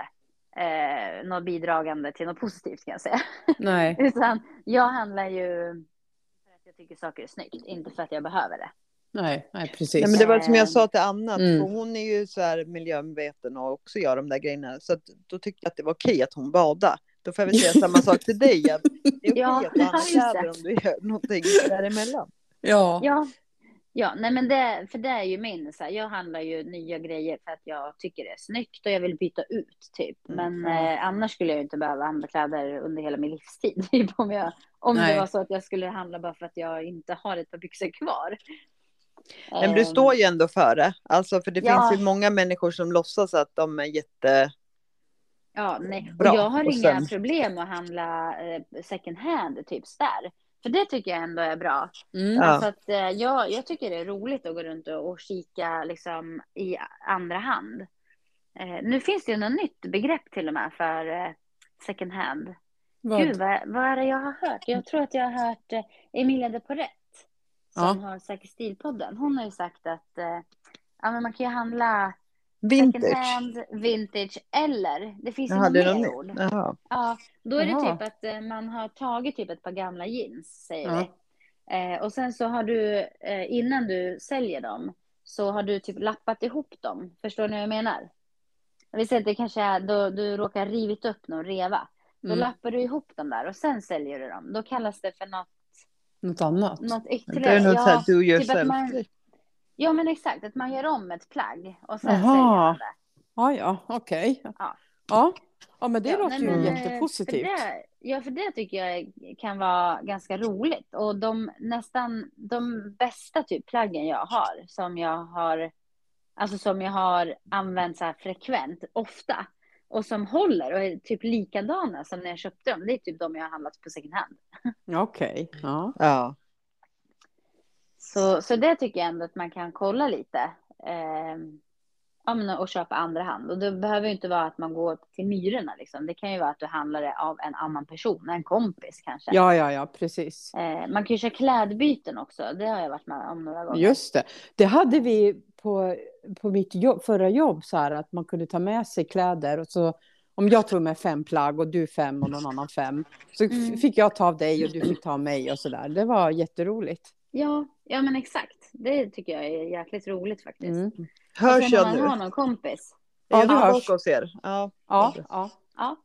Speaker 3: eh, något bidragande till något positivt kan jag säga.
Speaker 1: Nej.
Speaker 3: Utan jag handlar ju för att jag tycker saker är snyggt, inte för att jag behöver det.
Speaker 1: Nej, nej, precis.
Speaker 2: Nej, men det var som jag
Speaker 3: Ehm.
Speaker 2: sa till Anna, att
Speaker 1: Mm.
Speaker 2: för hon är ju så här miljömedveten och också gör de där grejerna. Så att, då tyckte jag att det var okej att hon badade. Då får jag väl säga samma sak till dig. Att det är okej
Speaker 3: Ja,
Speaker 2: att du om du gör någonting däremellan.
Speaker 1: Ja.
Speaker 3: Ja, ja nej men det, för det är ju min, så här, jag handlar ju nya grejer för att jag tycker det är snyggt och jag vill byta ut typ. Men
Speaker 2: Mm.
Speaker 3: eh, annars skulle jag ju inte behöva handla kläder under hela min livstid. Typ, om jag, om
Speaker 1: Nej.
Speaker 3: det var så att jag skulle handla bara för att jag inte har ett par byxor kvar.
Speaker 2: Men du
Speaker 3: Ehm,
Speaker 2: står ju ändå för det. Alltså för det
Speaker 3: Ja.
Speaker 2: finns ju många människor som låtsas att de är jätte...
Speaker 3: Ja, nej. Och
Speaker 2: Bra.
Speaker 3: jag har
Speaker 2: Och
Speaker 3: inga
Speaker 2: sen-
Speaker 3: problem att handla eh, second hand, typ där. För det tycker jag ändå är bra.
Speaker 1: Mm.
Speaker 2: Ja.
Speaker 3: Alltså att, eh, jag, jag tycker det är roligt att gå runt och, och kika liksom, i andra hand. Eh, nu finns det ju något nytt begrepp till och med för eh, second hand.
Speaker 1: Vad?
Speaker 3: Gud, vad, vad är det jag har hört? Jag tror att jag har hört eh, Emilia de Porret som har Säker stil-podden. Hon har ju sagt att eh, ja, men man kan ju handla second
Speaker 2: Vintage.
Speaker 3: hand, vintage eller, det finns ju
Speaker 2: Jaha, det något
Speaker 3: mer ord.
Speaker 2: Jaha.
Speaker 3: Ja, då är det
Speaker 1: Jaha.
Speaker 3: typ att eh, man har tagit typ ett par gamla jeans, säger
Speaker 1: Ja.
Speaker 3: vi. Eh, och sen så har du, eh, innan du säljer dem, så har du typ lappat ihop dem. Förstår ni vad jag menar? Vill säga att det kanske är då du råkar rivit upp någon reva. Då
Speaker 1: Mm.
Speaker 3: lappar du ihop dem där och sen säljer du dem. Då kallas det för något,
Speaker 1: Något annat?
Speaker 3: något
Speaker 2: Det
Speaker 3: ytterligare.
Speaker 2: är något så här do
Speaker 3: typ
Speaker 2: yourself.
Speaker 3: man, ja, men exakt. Att man gör om ett plagg och sen
Speaker 1: Jaha.
Speaker 3: säljer man det.
Speaker 1: Ja, ja, okej.
Speaker 3: Ja.
Speaker 1: Ja. ja, men det
Speaker 3: Ja,
Speaker 1: låter ju
Speaker 3: men, eh,
Speaker 1: jättepositivt.
Speaker 3: För det, ja, för det tycker jag kan vara ganska roligt. Och de nästan de bästa typ plaggen jag har, som jag har Alltså som jag har använt så här frekvent, ofta. Och som håller och är typ likadana som när jag köpte dem. Det är typ de jag har handlat på second hand.
Speaker 1: Okej. Okay. Ja.
Speaker 2: ja.
Speaker 3: Så, så det tycker jag ändå att man kan kolla lite. Eh, ja, och köpa andra hand. Och det behöver ju inte vara att man går till Myrorna. Liksom. Det kan ju vara att du handlar det av en annan person, en kompis kanske.
Speaker 1: Ja, ja, ja, precis.
Speaker 3: Eh, man kan ju köra klädbyten också. Det har jag varit med om några gånger.
Speaker 1: Just det. Det hade vi på, på mitt jobb, förra jobb, så här att man kunde ta med sig kläder och så om jag tog med fem plagg och du fem och någon annan fem så mm. fick jag ta av dig och du fick ta av mig och så där. Det var jätteroligt.
Speaker 3: Ja, ja men exakt. Det tycker jag är jäkligt roligt faktiskt. Mm.
Speaker 2: Hörs jag
Speaker 3: nu? Om man har någon kompis.
Speaker 2: Ja, du hörs. Hos er.
Speaker 1: Ja. Ja, ja.
Speaker 3: ja.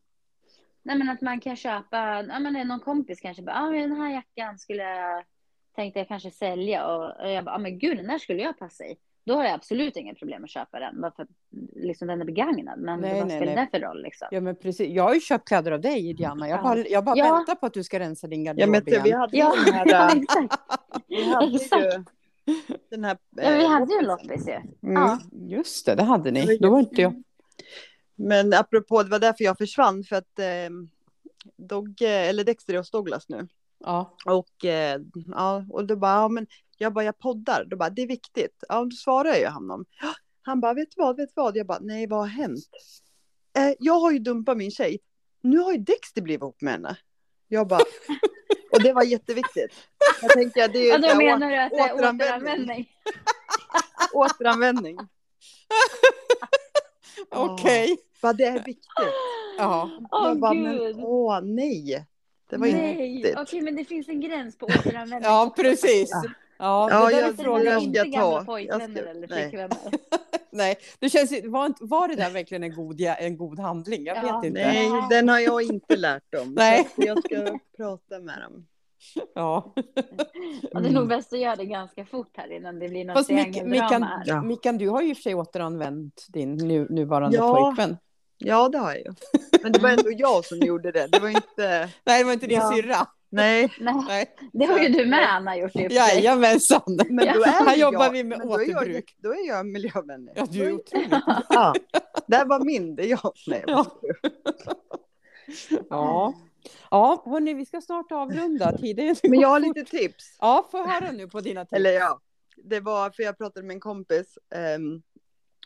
Speaker 3: Nej, men att man kan köpa, ja men någon kompis kanske bara, ah, den här jackan skulle jag, tänkte jag kanske sälja och jag bara, ah, men gud den där skulle jag passa i. Då har jag absolut inget problem att köpa den, bara för att liksom, den är begagnad. Men nej, vad spelar det för roll? Liksom?
Speaker 1: Ja, men precis. Jag har ju köpt kläder av dig, Diana. Jag bara, jag bara ja. väntar på att du ska rensa din garderob
Speaker 2: ja, men, Vi hade
Speaker 3: ja,
Speaker 2: den här,
Speaker 3: ja, exakt.
Speaker 2: Vi hade ju den här...
Speaker 3: Ja, vi hade ju en loppis ju. Mm. Ja.
Speaker 1: Just det, det hade ni. Då var inte jag.
Speaker 2: Men apropå, det var därför jag försvann, för att eh, Dogge, eller Dexter är hos Douglas nu.
Speaker 1: Ja.
Speaker 2: Och, eh, ja, och då bara, ja, men jag bara, jag poddar. Då bara, det är viktigt. Ja, då svarar jag honom. Han bara, vet du vad, vet du vad? Jag bara, nej, vad har hänt? Eh, jag har ju dumpat min tjej. Nu har ju Dexter blivit ihop med henne. Jag bara, och det var jätteviktigt. Jag tänker, det är ju
Speaker 3: ja, då menar du att det är återanvändning?
Speaker 2: återanvändning.
Speaker 1: Okej. Okay.
Speaker 2: Bara det är viktigt.
Speaker 1: Ja.
Speaker 3: Åh, bara, gud.
Speaker 2: Men, åh nej. Det var nej. inte
Speaker 3: Okej, okay, men det finns en gräns på återanvändning.
Speaker 1: ja, precis.
Speaker 3: Ja.
Speaker 1: Ja,
Speaker 2: ja jag, frågan jag
Speaker 3: ska inte ta. Pojkvänner ska, eller
Speaker 1: flickvänner. nej, det känns, var, var det där verkliligen en god, en god handling? Jag ja. vet inte.
Speaker 2: Nej, den har jag inte lärt dem. nej. jag ska prata med dem.
Speaker 1: Ja.
Speaker 3: ja. Det är nog bäst att göra det ganska fort här innan det blir något Fast Mickan,
Speaker 1: ja. Mickan, du har ju i och för sig återanvänt din nu, nuvarande ja. pojkvän.
Speaker 2: Ja, det har jag ju. Men det var ändå jag som gjorde det. Det var inte...
Speaker 1: Nej, det var inte din ja. syrra.
Speaker 2: Nej.
Speaker 3: Nej. Det har ju du med Anna gjort.
Speaker 1: Jajamensan.
Speaker 2: Men då är
Speaker 1: Här jobbar vi med återbruk.
Speaker 2: Då är, jag, då är jag miljövänlig.
Speaker 1: Ja, du är otroligt.
Speaker 2: ja. Det var min, det är jag. Nej,
Speaker 1: ja. ja. Ja, hörni, vi ska snart avrunda. Tiden
Speaker 2: Men jag har lite tips.
Speaker 1: Ja, få höra nu på dina tips.
Speaker 2: Eller ja, det var för jag pratade med en kompis. Um,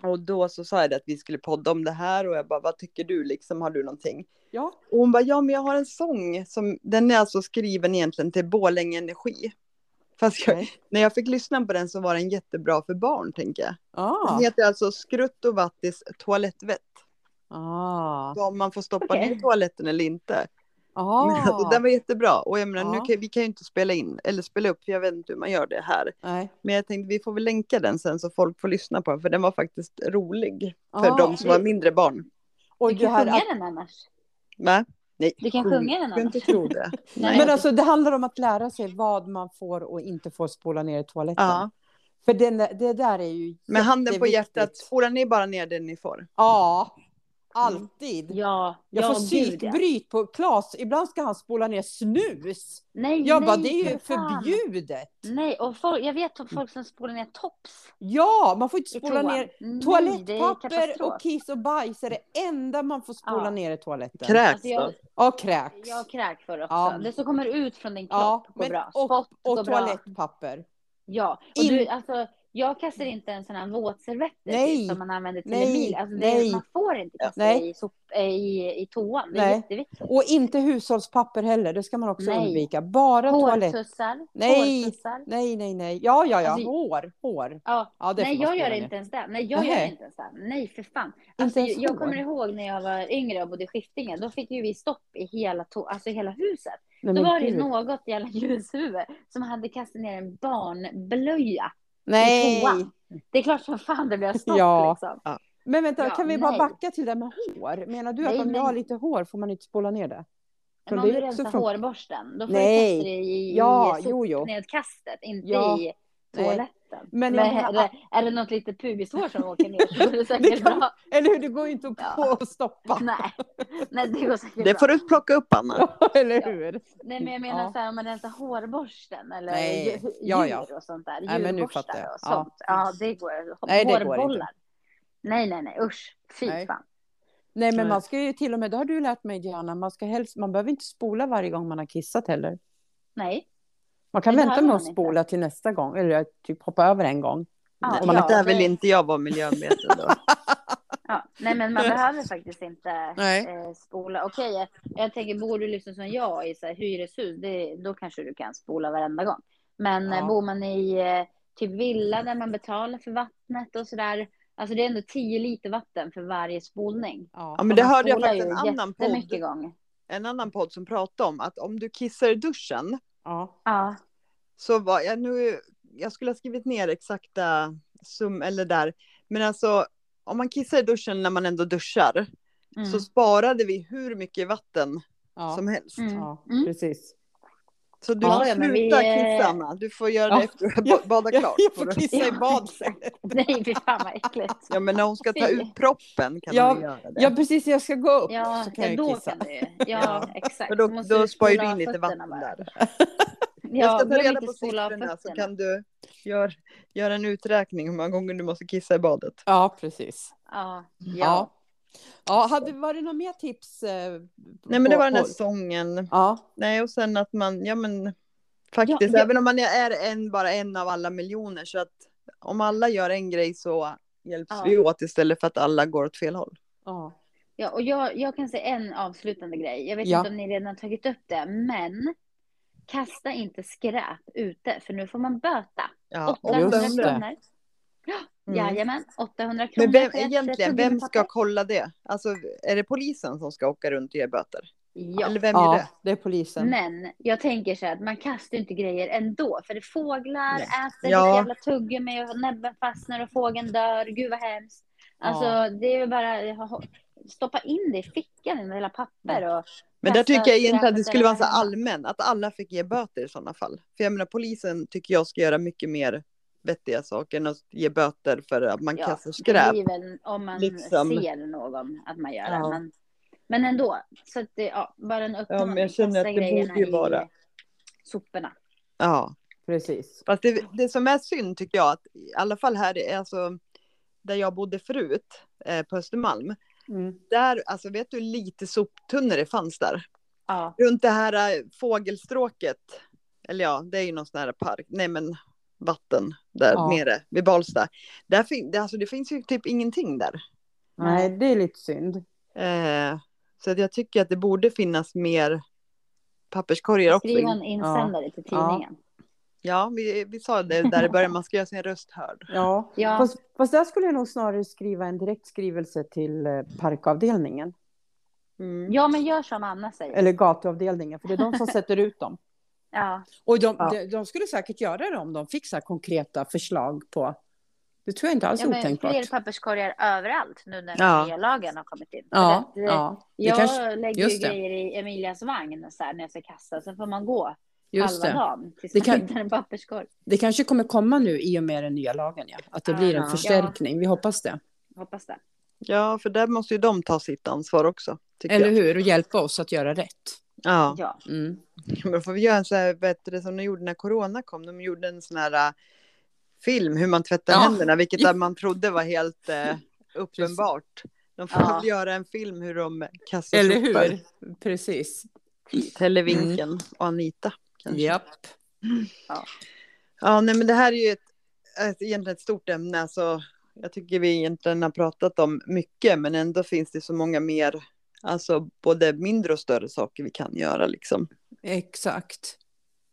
Speaker 2: och då så sa jag det att vi skulle podda om det här och jag bara, vad tycker du liksom, har du någonting?
Speaker 1: Ja.
Speaker 2: Och hon bara, ja men jag har en sång som, den är alltså skriven egentligen till Borlänge Energi. Fast jag, när jag fick lyssna på den så var den jättebra för barn, tänker jag.
Speaker 1: Ah.
Speaker 2: Den heter alltså Skrutt och Vattis toalettvett.
Speaker 1: Ah.
Speaker 2: Så om man får stoppa okay. ner toaletten eller inte.
Speaker 1: Ah.
Speaker 2: Men, alltså, den var jättebra. Och jag menar, ah. nu kan, vi kan ju inte spela in eller spela upp, för jag vet inte hur man gör det här.
Speaker 1: Nej.
Speaker 2: Men jag tänkte vi får väl länka den sen så folk får lyssna på den, för den var faktiskt rolig för ah, de som det... var mindre barn.
Speaker 3: Och du kan sjunga den annars.
Speaker 2: Va? Nej,
Speaker 3: du kan sjunga den annars.
Speaker 2: Jag inte tro det.
Speaker 1: Men alltså det handlar om att lära sig vad man får och inte får spola ner i toaletten.
Speaker 2: Ja.
Speaker 1: För den, det där är ju
Speaker 2: Med handen på hjärtat, spolar ni bara ner det ni får?
Speaker 1: Ja, Alltid.
Speaker 3: Ja,
Speaker 1: jag
Speaker 3: ja,
Speaker 1: får psykbryt på Klas. Ibland ska han spola ner snus.
Speaker 3: Nej,
Speaker 1: jag
Speaker 3: nej,
Speaker 1: bara, det är ju förbjudet.
Speaker 3: Nej, och folk, jag vet folk som spolar ner tops.
Speaker 1: Ja, man får inte spola ner nej, toalettpapper och kiss och bajs är det enda man får spola ja. ner i toaletten.
Speaker 2: Kräks alltså
Speaker 1: jag, Ja, kräks.
Speaker 3: Jag kräk för också. Ja. Det som kommer ut från din kropp ja, går men, bra. Spott
Speaker 1: och, och toalettpapper.
Speaker 3: Ja, och In... du, alltså jag kastar inte en sån här våtservetter som man använder till nej, Emil. Alltså det, man får inte kasta nej. i, sop, eh, i, i toan. Det är nej. jätteviktigt.
Speaker 1: Och inte hushållspapper heller. Det ska man också nej. undvika. Bara toalett.
Speaker 3: Hårtussar.
Speaker 1: Nej. nej, nej, nej. Ja, ja, ja. Alltså, hår. hår.
Speaker 3: Ja. ja nej, jag gör inte ens det. Nej, jag gör inte ens det. Nej, för fan. Alltså, jag, jag kommer ihåg när jag var yngre och bodde i Skiftinge. Då fick ju vi stopp i hela, to alltså hela huset. Nej, då var det något jävla ljushuvud som hade kastat ner en barnblöja
Speaker 1: Nej.
Speaker 3: Det är klart som fan det blir stopp
Speaker 1: ja.
Speaker 3: liksom.
Speaker 1: Ja. Men vänta, ja, kan vi nej. bara backa till det med hår? Menar du att nej, om jag har lite hår får man inte spola ner det?
Speaker 3: Men om du rensar från... hårborsten, då får nej. du kasta det i, ja, i sopnedkastet, inte ja. i toaletten.
Speaker 1: Men
Speaker 3: Men,
Speaker 1: menar-
Speaker 3: är, det, är det något litet pubishår som åker ner så går det
Speaker 1: Det
Speaker 3: säkert
Speaker 1: kan-
Speaker 3: bra.
Speaker 1: Eller hur, det går ju inte att
Speaker 3: Ja.
Speaker 1: och stoppa.
Speaker 3: Nej, nej, det går säkert
Speaker 2: Det får
Speaker 3: bra.
Speaker 2: du plocka upp Anna.
Speaker 1: Eller hur?
Speaker 3: Nej, men jag menar
Speaker 1: Ja.
Speaker 3: så här om man rensar hårborsten eller
Speaker 1: Nej,
Speaker 3: djur
Speaker 1: ja, ja.
Speaker 3: och sånt där.
Speaker 1: Nej, men nu fattar jag.
Speaker 3: och sånt. Ja. det går.
Speaker 1: Nej, det går
Speaker 3: Hårbollar.
Speaker 1: inte.
Speaker 3: Nej, nej, nej, usch. Fy
Speaker 1: Nej.
Speaker 3: fan.
Speaker 1: Nej, men man ska ju till och med, det har du lärt mig Diana, man, ska helst, man behöver inte spola varje gång man har kissat heller.
Speaker 3: Nej.
Speaker 1: Man kan vänta med att
Speaker 3: inte.
Speaker 1: spola till nästa gång, eller typ hoppa över en gång.
Speaker 3: Ja,
Speaker 2: man där vill
Speaker 3: det-
Speaker 2: inte jag vara miljömedveten då.
Speaker 3: Ja, nej, men man behöver faktiskt inte eh, spola. Okej, jag, jag tänker, bor du liksom som jag i så här, hyreshus, det, då kanske du kan spola varenda gång. Men
Speaker 1: Ja.
Speaker 3: eh, bor man i eh, typ villa där man betalar för vattnet och sådär, alltså det är ändå 10 liter vatten för varje spolning.
Speaker 1: Ja.
Speaker 2: Ja, men det hörde jag faktiskt en annan podd,
Speaker 3: gånger.
Speaker 2: en annan podd som pratade om att om du kissar i duschen
Speaker 1: Ja.
Speaker 3: Ja,
Speaker 2: så var jag nu, jag skulle ha skrivit ner exakta sum eller där, men alltså om man kissar i duschen när man ändå duschar
Speaker 3: mm.
Speaker 2: så sparade vi hur mycket vatten
Speaker 1: Ja.
Speaker 2: som helst.
Speaker 3: Mm.
Speaker 1: ja,
Speaker 3: Mm.
Speaker 1: precis.
Speaker 2: Så du
Speaker 3: Ja,
Speaker 2: får
Speaker 3: ja, men
Speaker 2: sluta
Speaker 3: vi,
Speaker 2: kissa Anna, du får göra
Speaker 1: Ja.
Speaker 2: det efter du har badat klart.
Speaker 1: Jag
Speaker 2: får
Speaker 1: kissa i
Speaker 3: Ja.
Speaker 1: bad
Speaker 3: nej fy fan vad äckligt.
Speaker 2: Ja men när hon ska ta ut proppen kan
Speaker 1: Ja,
Speaker 2: hon göra det.
Speaker 1: Ja, precis, jag ska gå upp
Speaker 3: Ja,
Speaker 1: så kan
Speaker 3: ja
Speaker 1: jag
Speaker 3: då
Speaker 1: kissa.
Speaker 3: kan du. Ja,
Speaker 2: Ja.
Speaker 3: exakt.
Speaker 2: För då,
Speaker 3: måste
Speaker 2: då
Speaker 3: du
Speaker 2: sparar du in lite vatten
Speaker 3: bara.
Speaker 2: där.
Speaker 3: Ja,
Speaker 2: jag ska ta reda
Speaker 3: inte
Speaker 2: på siffrorna så kan du göra gör en uträkning hur många gånger du måste kissa i badet.
Speaker 1: Ja, precis.
Speaker 3: Ja,
Speaker 1: Ja.
Speaker 3: Ja.
Speaker 1: hade, var det några mer tips? Eh,
Speaker 2: Nej men det
Speaker 1: på-
Speaker 2: var den här sången.
Speaker 1: Ja,
Speaker 2: Nej och sen att man, ja men faktiskt,
Speaker 3: Ja, ja.
Speaker 2: även om man är en, bara en av alla miljoner så att om alla gör en grej så hjälps
Speaker 3: Ja.
Speaker 2: vi åt istället för att alla går åt fel håll.
Speaker 1: ja.
Speaker 3: ja och jag, jag kan säga en avslutande grej. Jag vet
Speaker 1: Ja.
Speaker 3: inte om ni redan tagit upp det, men kasta inte skräp ute, för nu får man böta.
Speaker 2: Ja,
Speaker 3: 800
Speaker 1: just det.
Speaker 3: kronor. Ja,
Speaker 2: Mm.
Speaker 3: Jajamän, 800 kronor.
Speaker 2: Men vem,
Speaker 3: ett
Speaker 2: egentligen, vem ska kolla det? Alltså är det polisen som ska åka runt och ge böter?
Speaker 3: Ja,
Speaker 2: Eller vem gör
Speaker 1: ja
Speaker 2: det?
Speaker 1: det är polisen.
Speaker 3: men jag tänker så här att man kastar inte grejer ändå. För det fåglar
Speaker 1: Nej.
Speaker 3: äter
Speaker 2: Ja.
Speaker 3: jävla tuggummi och näbben fastnar och fågeln dör. Gud vad hemskt. Alltså
Speaker 1: Ja.
Speaker 3: det är ju bara stoppa in det i fickan i hela papper och
Speaker 2: Men där tycker jag egentligen att det skulle vara så allmän, att alla fick ge böter i sådana fall. För jag menar polisen tycker jag ska göra mycket mer vettiga saker än att ge böter för att man kastar
Speaker 3: Det
Speaker 2: skräp.
Speaker 3: väl om man
Speaker 2: Liksom.
Speaker 3: ser någon att man gör
Speaker 2: Ja.
Speaker 3: det. Men, men ändå, så att det, ja, bara en uppmaning.
Speaker 2: Ja, men jag känner att det borde ju vara-
Speaker 3: soporna.
Speaker 2: Ja,
Speaker 1: Precis.
Speaker 2: fast det, det som är synd tycker jag att i alla fall här är alltså där jag bodde förut eh, på Östermalm.
Speaker 1: Mm.
Speaker 2: Där, alltså vet du lite soptunnor det fanns där?
Speaker 3: Ja,
Speaker 2: Runt det här eh, fågelstråket. Eller ja, det är ju någon sån här park. Nej men vatten där
Speaker 1: Ja.
Speaker 2: nere vid Balsta. Där fin- det, alltså, det finns ju typ ingenting där.
Speaker 1: Nej, det är lite synd.
Speaker 2: Eh, så att jag tycker att det borde finnas mer papperskorgar också.
Speaker 3: skriva en insändare till
Speaker 1: Ja.
Speaker 3: tidningen.
Speaker 2: Ja, vi, vi sa det där i början, man ska göra sin röst hörd.
Speaker 1: Ja.
Speaker 3: Ja.
Speaker 1: Fast, fast där skulle jag nog snarare skriva en direkt skrivelse till eh, parkavdelningen.
Speaker 2: Mm.
Speaker 3: Ja, men gör som Anna säger.
Speaker 1: Eller gatuavdelningen, för det är de som sätter ut dem.
Speaker 3: Ja,
Speaker 1: Och de,
Speaker 2: Ja.
Speaker 1: de, de skulle säkert göra det om de fick så här konkreta förslag på... Det tror jag inte alls
Speaker 3: ja
Speaker 1: är otänkbart.
Speaker 3: fler papperskorgar överallt nu när
Speaker 2: Ja.
Speaker 3: den nya lagen har kommit in.
Speaker 1: Ja,
Speaker 3: det-
Speaker 1: ja. Det
Speaker 3: Jag
Speaker 1: kanske,
Speaker 3: lägger ju grejer i Emilias vagn så här, när jag ska kasta, så får man gå
Speaker 1: just
Speaker 3: halva
Speaker 1: det.
Speaker 3: dagen tills
Speaker 1: Det
Speaker 3: man
Speaker 1: kan-
Speaker 3: hittar en papperskorg.
Speaker 1: det kanske kommer komma nu i och med den nya lagen, ja. Att det blir en
Speaker 2: Ja.
Speaker 1: förstärkning. Vi hoppas det.
Speaker 3: Hoppas det.
Speaker 2: Ja, för där måste ju de ta sitt ansvar också.
Speaker 1: Eller
Speaker 2: jag.
Speaker 1: hur? Och hjälpa oss att göra rätt.
Speaker 2: Ja,
Speaker 3: Ja.
Speaker 1: Mm.
Speaker 2: men då får vi göra en så här, det som de gjorde när corona kom. De gjorde en sån här äh, film hur man tvättar
Speaker 1: Ja.
Speaker 2: händerna, vilket man trodde var helt äh, uppenbart. De får
Speaker 3: Ja.
Speaker 2: göra en film hur de kastar
Speaker 1: Eller hur? Precis.
Speaker 2: Televinken och Anita. Kanske.
Speaker 1: Japp.
Speaker 2: Ja, nej, men det här är ju ett, ett, egentligen ett stort ämne. Alltså, jag tycker vi egentligen har pratat om mycket, men ändå finns det så många mer, alltså både mindre och större saker vi kan göra liksom.
Speaker 1: Exakt.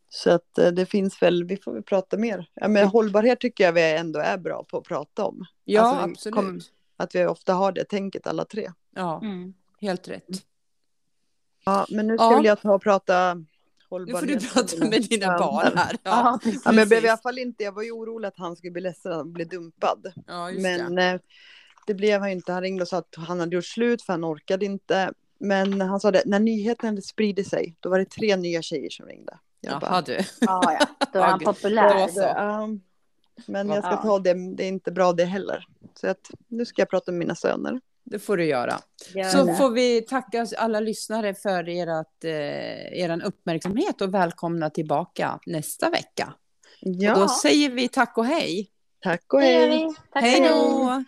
Speaker 2: Så att eh, det finns väl, vi får väl prata mer. Ja, men hållbarhet tycker jag vi ändå är bra på att prata om.
Speaker 1: Ja,
Speaker 2: Alltså,
Speaker 1: absolut.
Speaker 2: kom- Att vi ofta har det tänket alla tre.
Speaker 1: Ja,
Speaker 3: Mm.
Speaker 1: helt rätt.
Speaker 2: Ja, men nu ska
Speaker 1: Ja.
Speaker 2: jag ta och prata
Speaker 1: Nu
Speaker 2: hållbarhet.
Speaker 1: får du prata med dina barn här.
Speaker 3: Ja.
Speaker 2: Ja, men jag blev i alla fall inte, jag var ju orolig att han skulle bli ledsen och bli dumpad.
Speaker 1: Ja, just
Speaker 2: Men
Speaker 1: det.
Speaker 2: Det blev han ju inte. Han ringde och sa att han hade gjort slut för han orkade inte. Men han sa det, när nyheten spridit sig, då var det tre nya tjejer som ringde. Jag
Speaker 1: Jaha
Speaker 2: bara,
Speaker 1: du.
Speaker 3: Ja, ja. Då
Speaker 1: Ja,
Speaker 3: han populär.
Speaker 1: Då
Speaker 2: ja. Men jag ska ta det, det är inte bra det heller. Så att nu ska jag prata med mina söner.
Speaker 1: Det får du göra. Gör så det. får vi tacka alla lyssnare för ert, eh, er uppmärksamhet och välkomna tillbaka nästa vecka. Ja. Och då säger vi tack och hej.
Speaker 2: Tack och hej.
Speaker 3: Hej då.